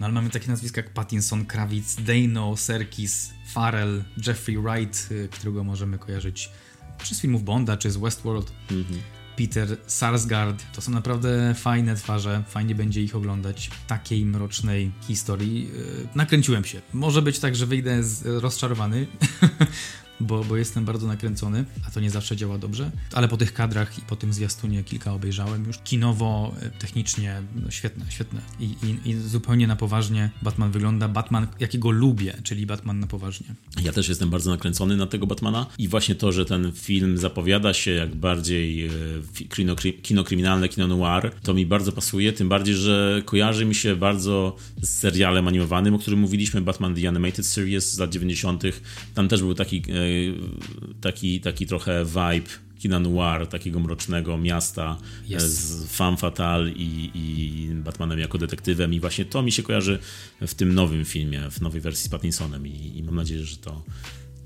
No ale mamy takie nazwiska jak Pattinson, Krawic, Dano, Serkis, Farrell, Jeffrey Wright, y, którego możemy kojarzyć czy z filmów Bonda, czy z Westworld. Peter Sarsgaard. To są naprawdę fajne twarze, fajnie będzie ich oglądać w takiej mrocznej historii. Yy, Nakręciłem się. Może być tak, że wyjdę z, rozczarowany, bo, bo jestem bardzo nakręcony, a to nie zawsze działa dobrze. Ale po tych kadrach i po tym zwiastunie kilka obejrzałem już. Kinowo, y, technicznie, no świetne, świetne. I, i, I zupełnie na poważnie Batman wygląda. Batman, jakiego lubię, czyli Batman na poważnie. Ja też jestem bardzo nakręcony na tego Batmana i właśnie to, że ten film zapowiada się jak bardziej e, kino, kino kryminalne, kino noir, to mi bardzo pasuje, tym bardziej, że kojarzy mi się bardzo z serialem animowanym, o którym mówiliśmy, Batman The Animated Series z lat 90. Tam też był taki, e, taki, taki trochę vibe kina noir, takiego mrocznego miasta e, z femme fatale i, i Batmanem jako detektywem. I właśnie to mi się kojarzy w tym nowym filmie, w nowej wersji z Pattinsonem. I, i mam nadzieję, że to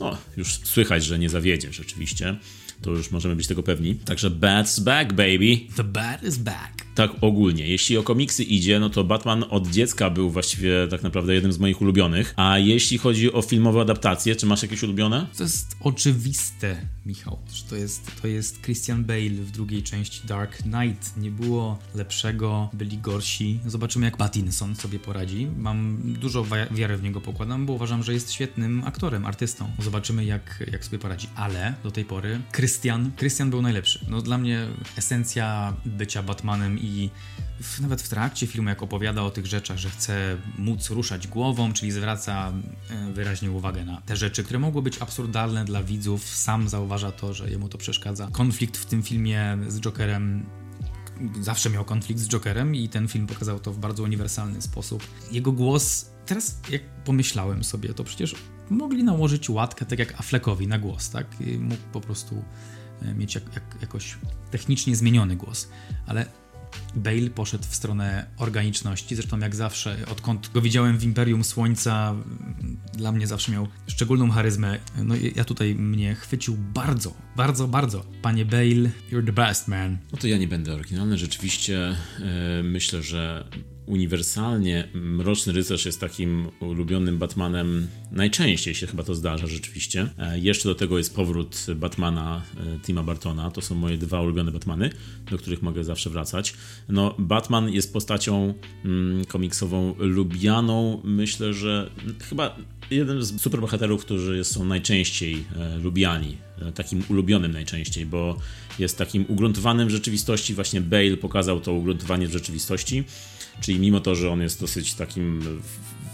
no, już słychać, że nie zawiedzie rzeczywiście. To już możemy być tego pewni. Także Bat's back, baby. The Bat is back. Tak ogólnie. Jeśli o komiksy idzie, no to Batman od dziecka był właściwie tak naprawdę jednym z moich ulubionych. A jeśli chodzi o filmowe adaptacje, czy masz jakieś ulubione? To jest oczywiste, Michał, to jest, to jest Christian Bale w drugiej części Dark Knight. Nie było lepszego, byli gorsi. Zobaczymy, jak Pattinson sobie poradzi. Mam dużo wiary w niego pokładam, bo uważam, że jest świetnym aktorem, artystą. Zobaczymy, jak, jak sobie poradzi. Ale do tej pory Christian, Christian był najlepszy. No dla mnie esencja bycia Batmanem i w, nawet w trakcie filmu, jak opowiada o tych rzeczach, że chce móc ruszać głową, czyli zwraca e, wyraźnie uwagę na te rzeczy, które mogły być absurdalne dla widzów. Sam zauważył zauważa to, że jemu to przeszkadza. Konflikt w tym filmie z Jokerem zawsze miał konflikt z Jokerem i ten film pokazał to w bardzo uniwersalny sposób. Jego głos, teraz jak pomyślałem sobie, to przecież mogli nałożyć łatkę tak jak Affleckowi na głos, tak? I mógł po prostu e, mieć jak, jak, jakoś technicznie zmieniony głos, ale Bale poszedł w stronę organiczności, zresztą jak zawsze, odkąd go widziałem w Imperium Słońca, dla mnie zawsze miał szczególną charyzmę. No ja tutaj mnie chwycił bardzo, bardzo, bardzo. Panie Bale, you're the best man. No to ja nie będę oryginalny. Rzeczywiście e, myślę, że uniwersalnie Mroczny Rycerz jest takim ulubionym Batmanem. Najczęściej się chyba to zdarza rzeczywiście. E, jeszcze do tego jest powrót Batmana e, Tima Bartona. To są moje dwa ulubione Batmany, do których mogę zawsze wracać. No, Batman jest postacią mm, komiksową lubianą. Myślę, że chyba jeden z superbohaterów, którzy są najczęściej e, lubiani, takim ulubionym najczęściej, bo jest takim ugruntowanym w rzeczywistości. Właśnie Bale pokazał to ugruntowanie w rzeczywistości, czyli mimo to, że on jest dosyć takim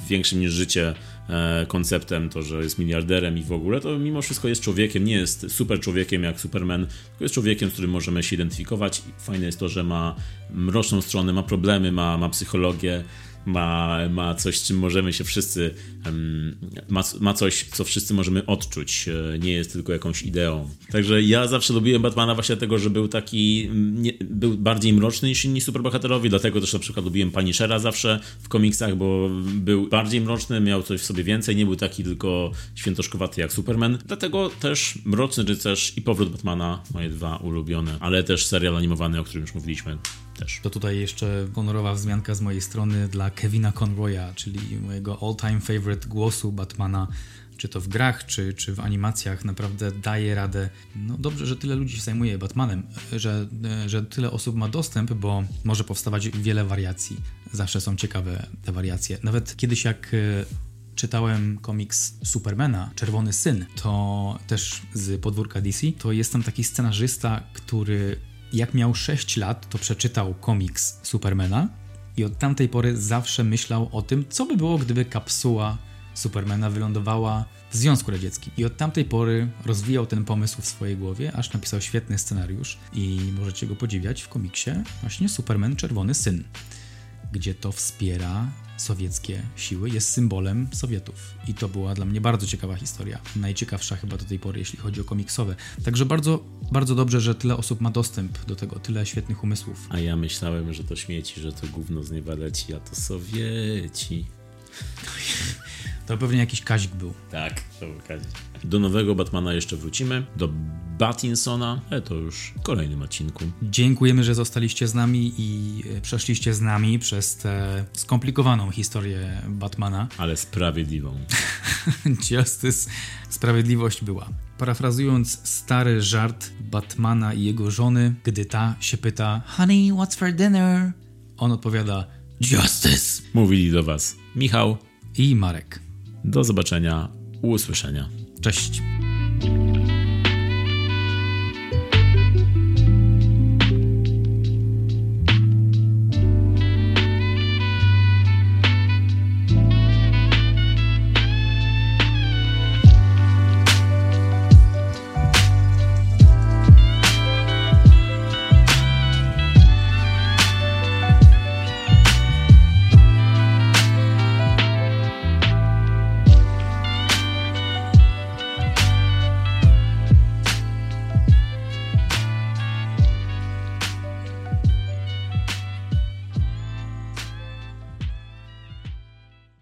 większym niż życie e, konceptem, to, że jest miliarderem i w ogóle, to mimo wszystko jest człowiekiem, nie jest super człowiekiem jak Superman, tylko jest człowiekiem, z którym możemy się identyfikować. Fajne jest to, że ma mroczną stronę, ma problemy, ma, ma psychologię, ma, ma coś, czym możemy się wszyscy, ma, ma coś, co wszyscy możemy odczuć, e, nie jest tylko jakąś ideą. Także ja zawsze lubiłem Batmana właśnie dlatego, że był taki, nie, był bardziej mroczny niż inni superbohaterowie, dlatego też na przykład lubiłem Punishera zawsze w komiksach, bo był bardziej mroczny, miał coś w sobie więcej, nie był taki tylko świętoszkowaty jak Superman. Dlatego też Mroczny Rycerz i Powrót Batmana, moje dwa ulubione, ale też serial animowany, o którym już mówiliśmy, też. To tutaj jeszcze honorowa wzmianka z mojej strony dla Kevina Conroya, czyli mojego all-time favorite głosu Batmana, czy to w grach, czy, czy w animacjach, naprawdę daje radę. No dobrze, że tyle ludzi się zajmuje Batmanem, że, że tyle osób ma dostęp, bo może powstawać wiele wariacji. Zawsze są ciekawe te wariacje. Nawet kiedyś jak e, czytałem komiks Supermana, Czerwony Syn, to też z podwórka DC, to jest tam taki scenarzysta, który jak miał 6 lat, to przeczytał komiks Supermana i od tamtej pory zawsze myślał o tym, co by było, gdyby kapsuła Supermana wylądowała w Związku Radzieckim. I od tamtej pory rozwijał ten pomysł w swojej głowie, aż napisał świetny scenariusz i możecie go podziwiać w komiksie właśnie Superman Czerwony Syn, gdzie to wspiera sowieckie siły, jest symbolem Sowietów. I to była dla mnie bardzo ciekawa historia. Najciekawsza chyba do tej pory, jeśli chodzi o komiksowe. Także bardzo, bardzo dobrze, że tyle osób ma dostęp do tego, tyle świetnych umysłów. A ja myślałem, że to śmieci, że to gówno z nieba leci, a to Sowieci. To pewnie jakiś kazik był. Tak, to był kazik. Do nowego Batmana jeszcze wrócimy, do Batinsona, ale to już w kolejnym odcinku. Dziękujemy, że zostaliście z nami i e, przeszliście z nami przez tę skomplikowaną historię Batmana. Ale sprawiedliwą. Justice, sprawiedliwość była. Parafrazując stary żart Batmana i jego żony, gdy ta się pyta Honey, what's for dinner? On odpowiada Justice. Mówili do was Michał i Marek. Do zobaczenia, usłyszenia. Cześć.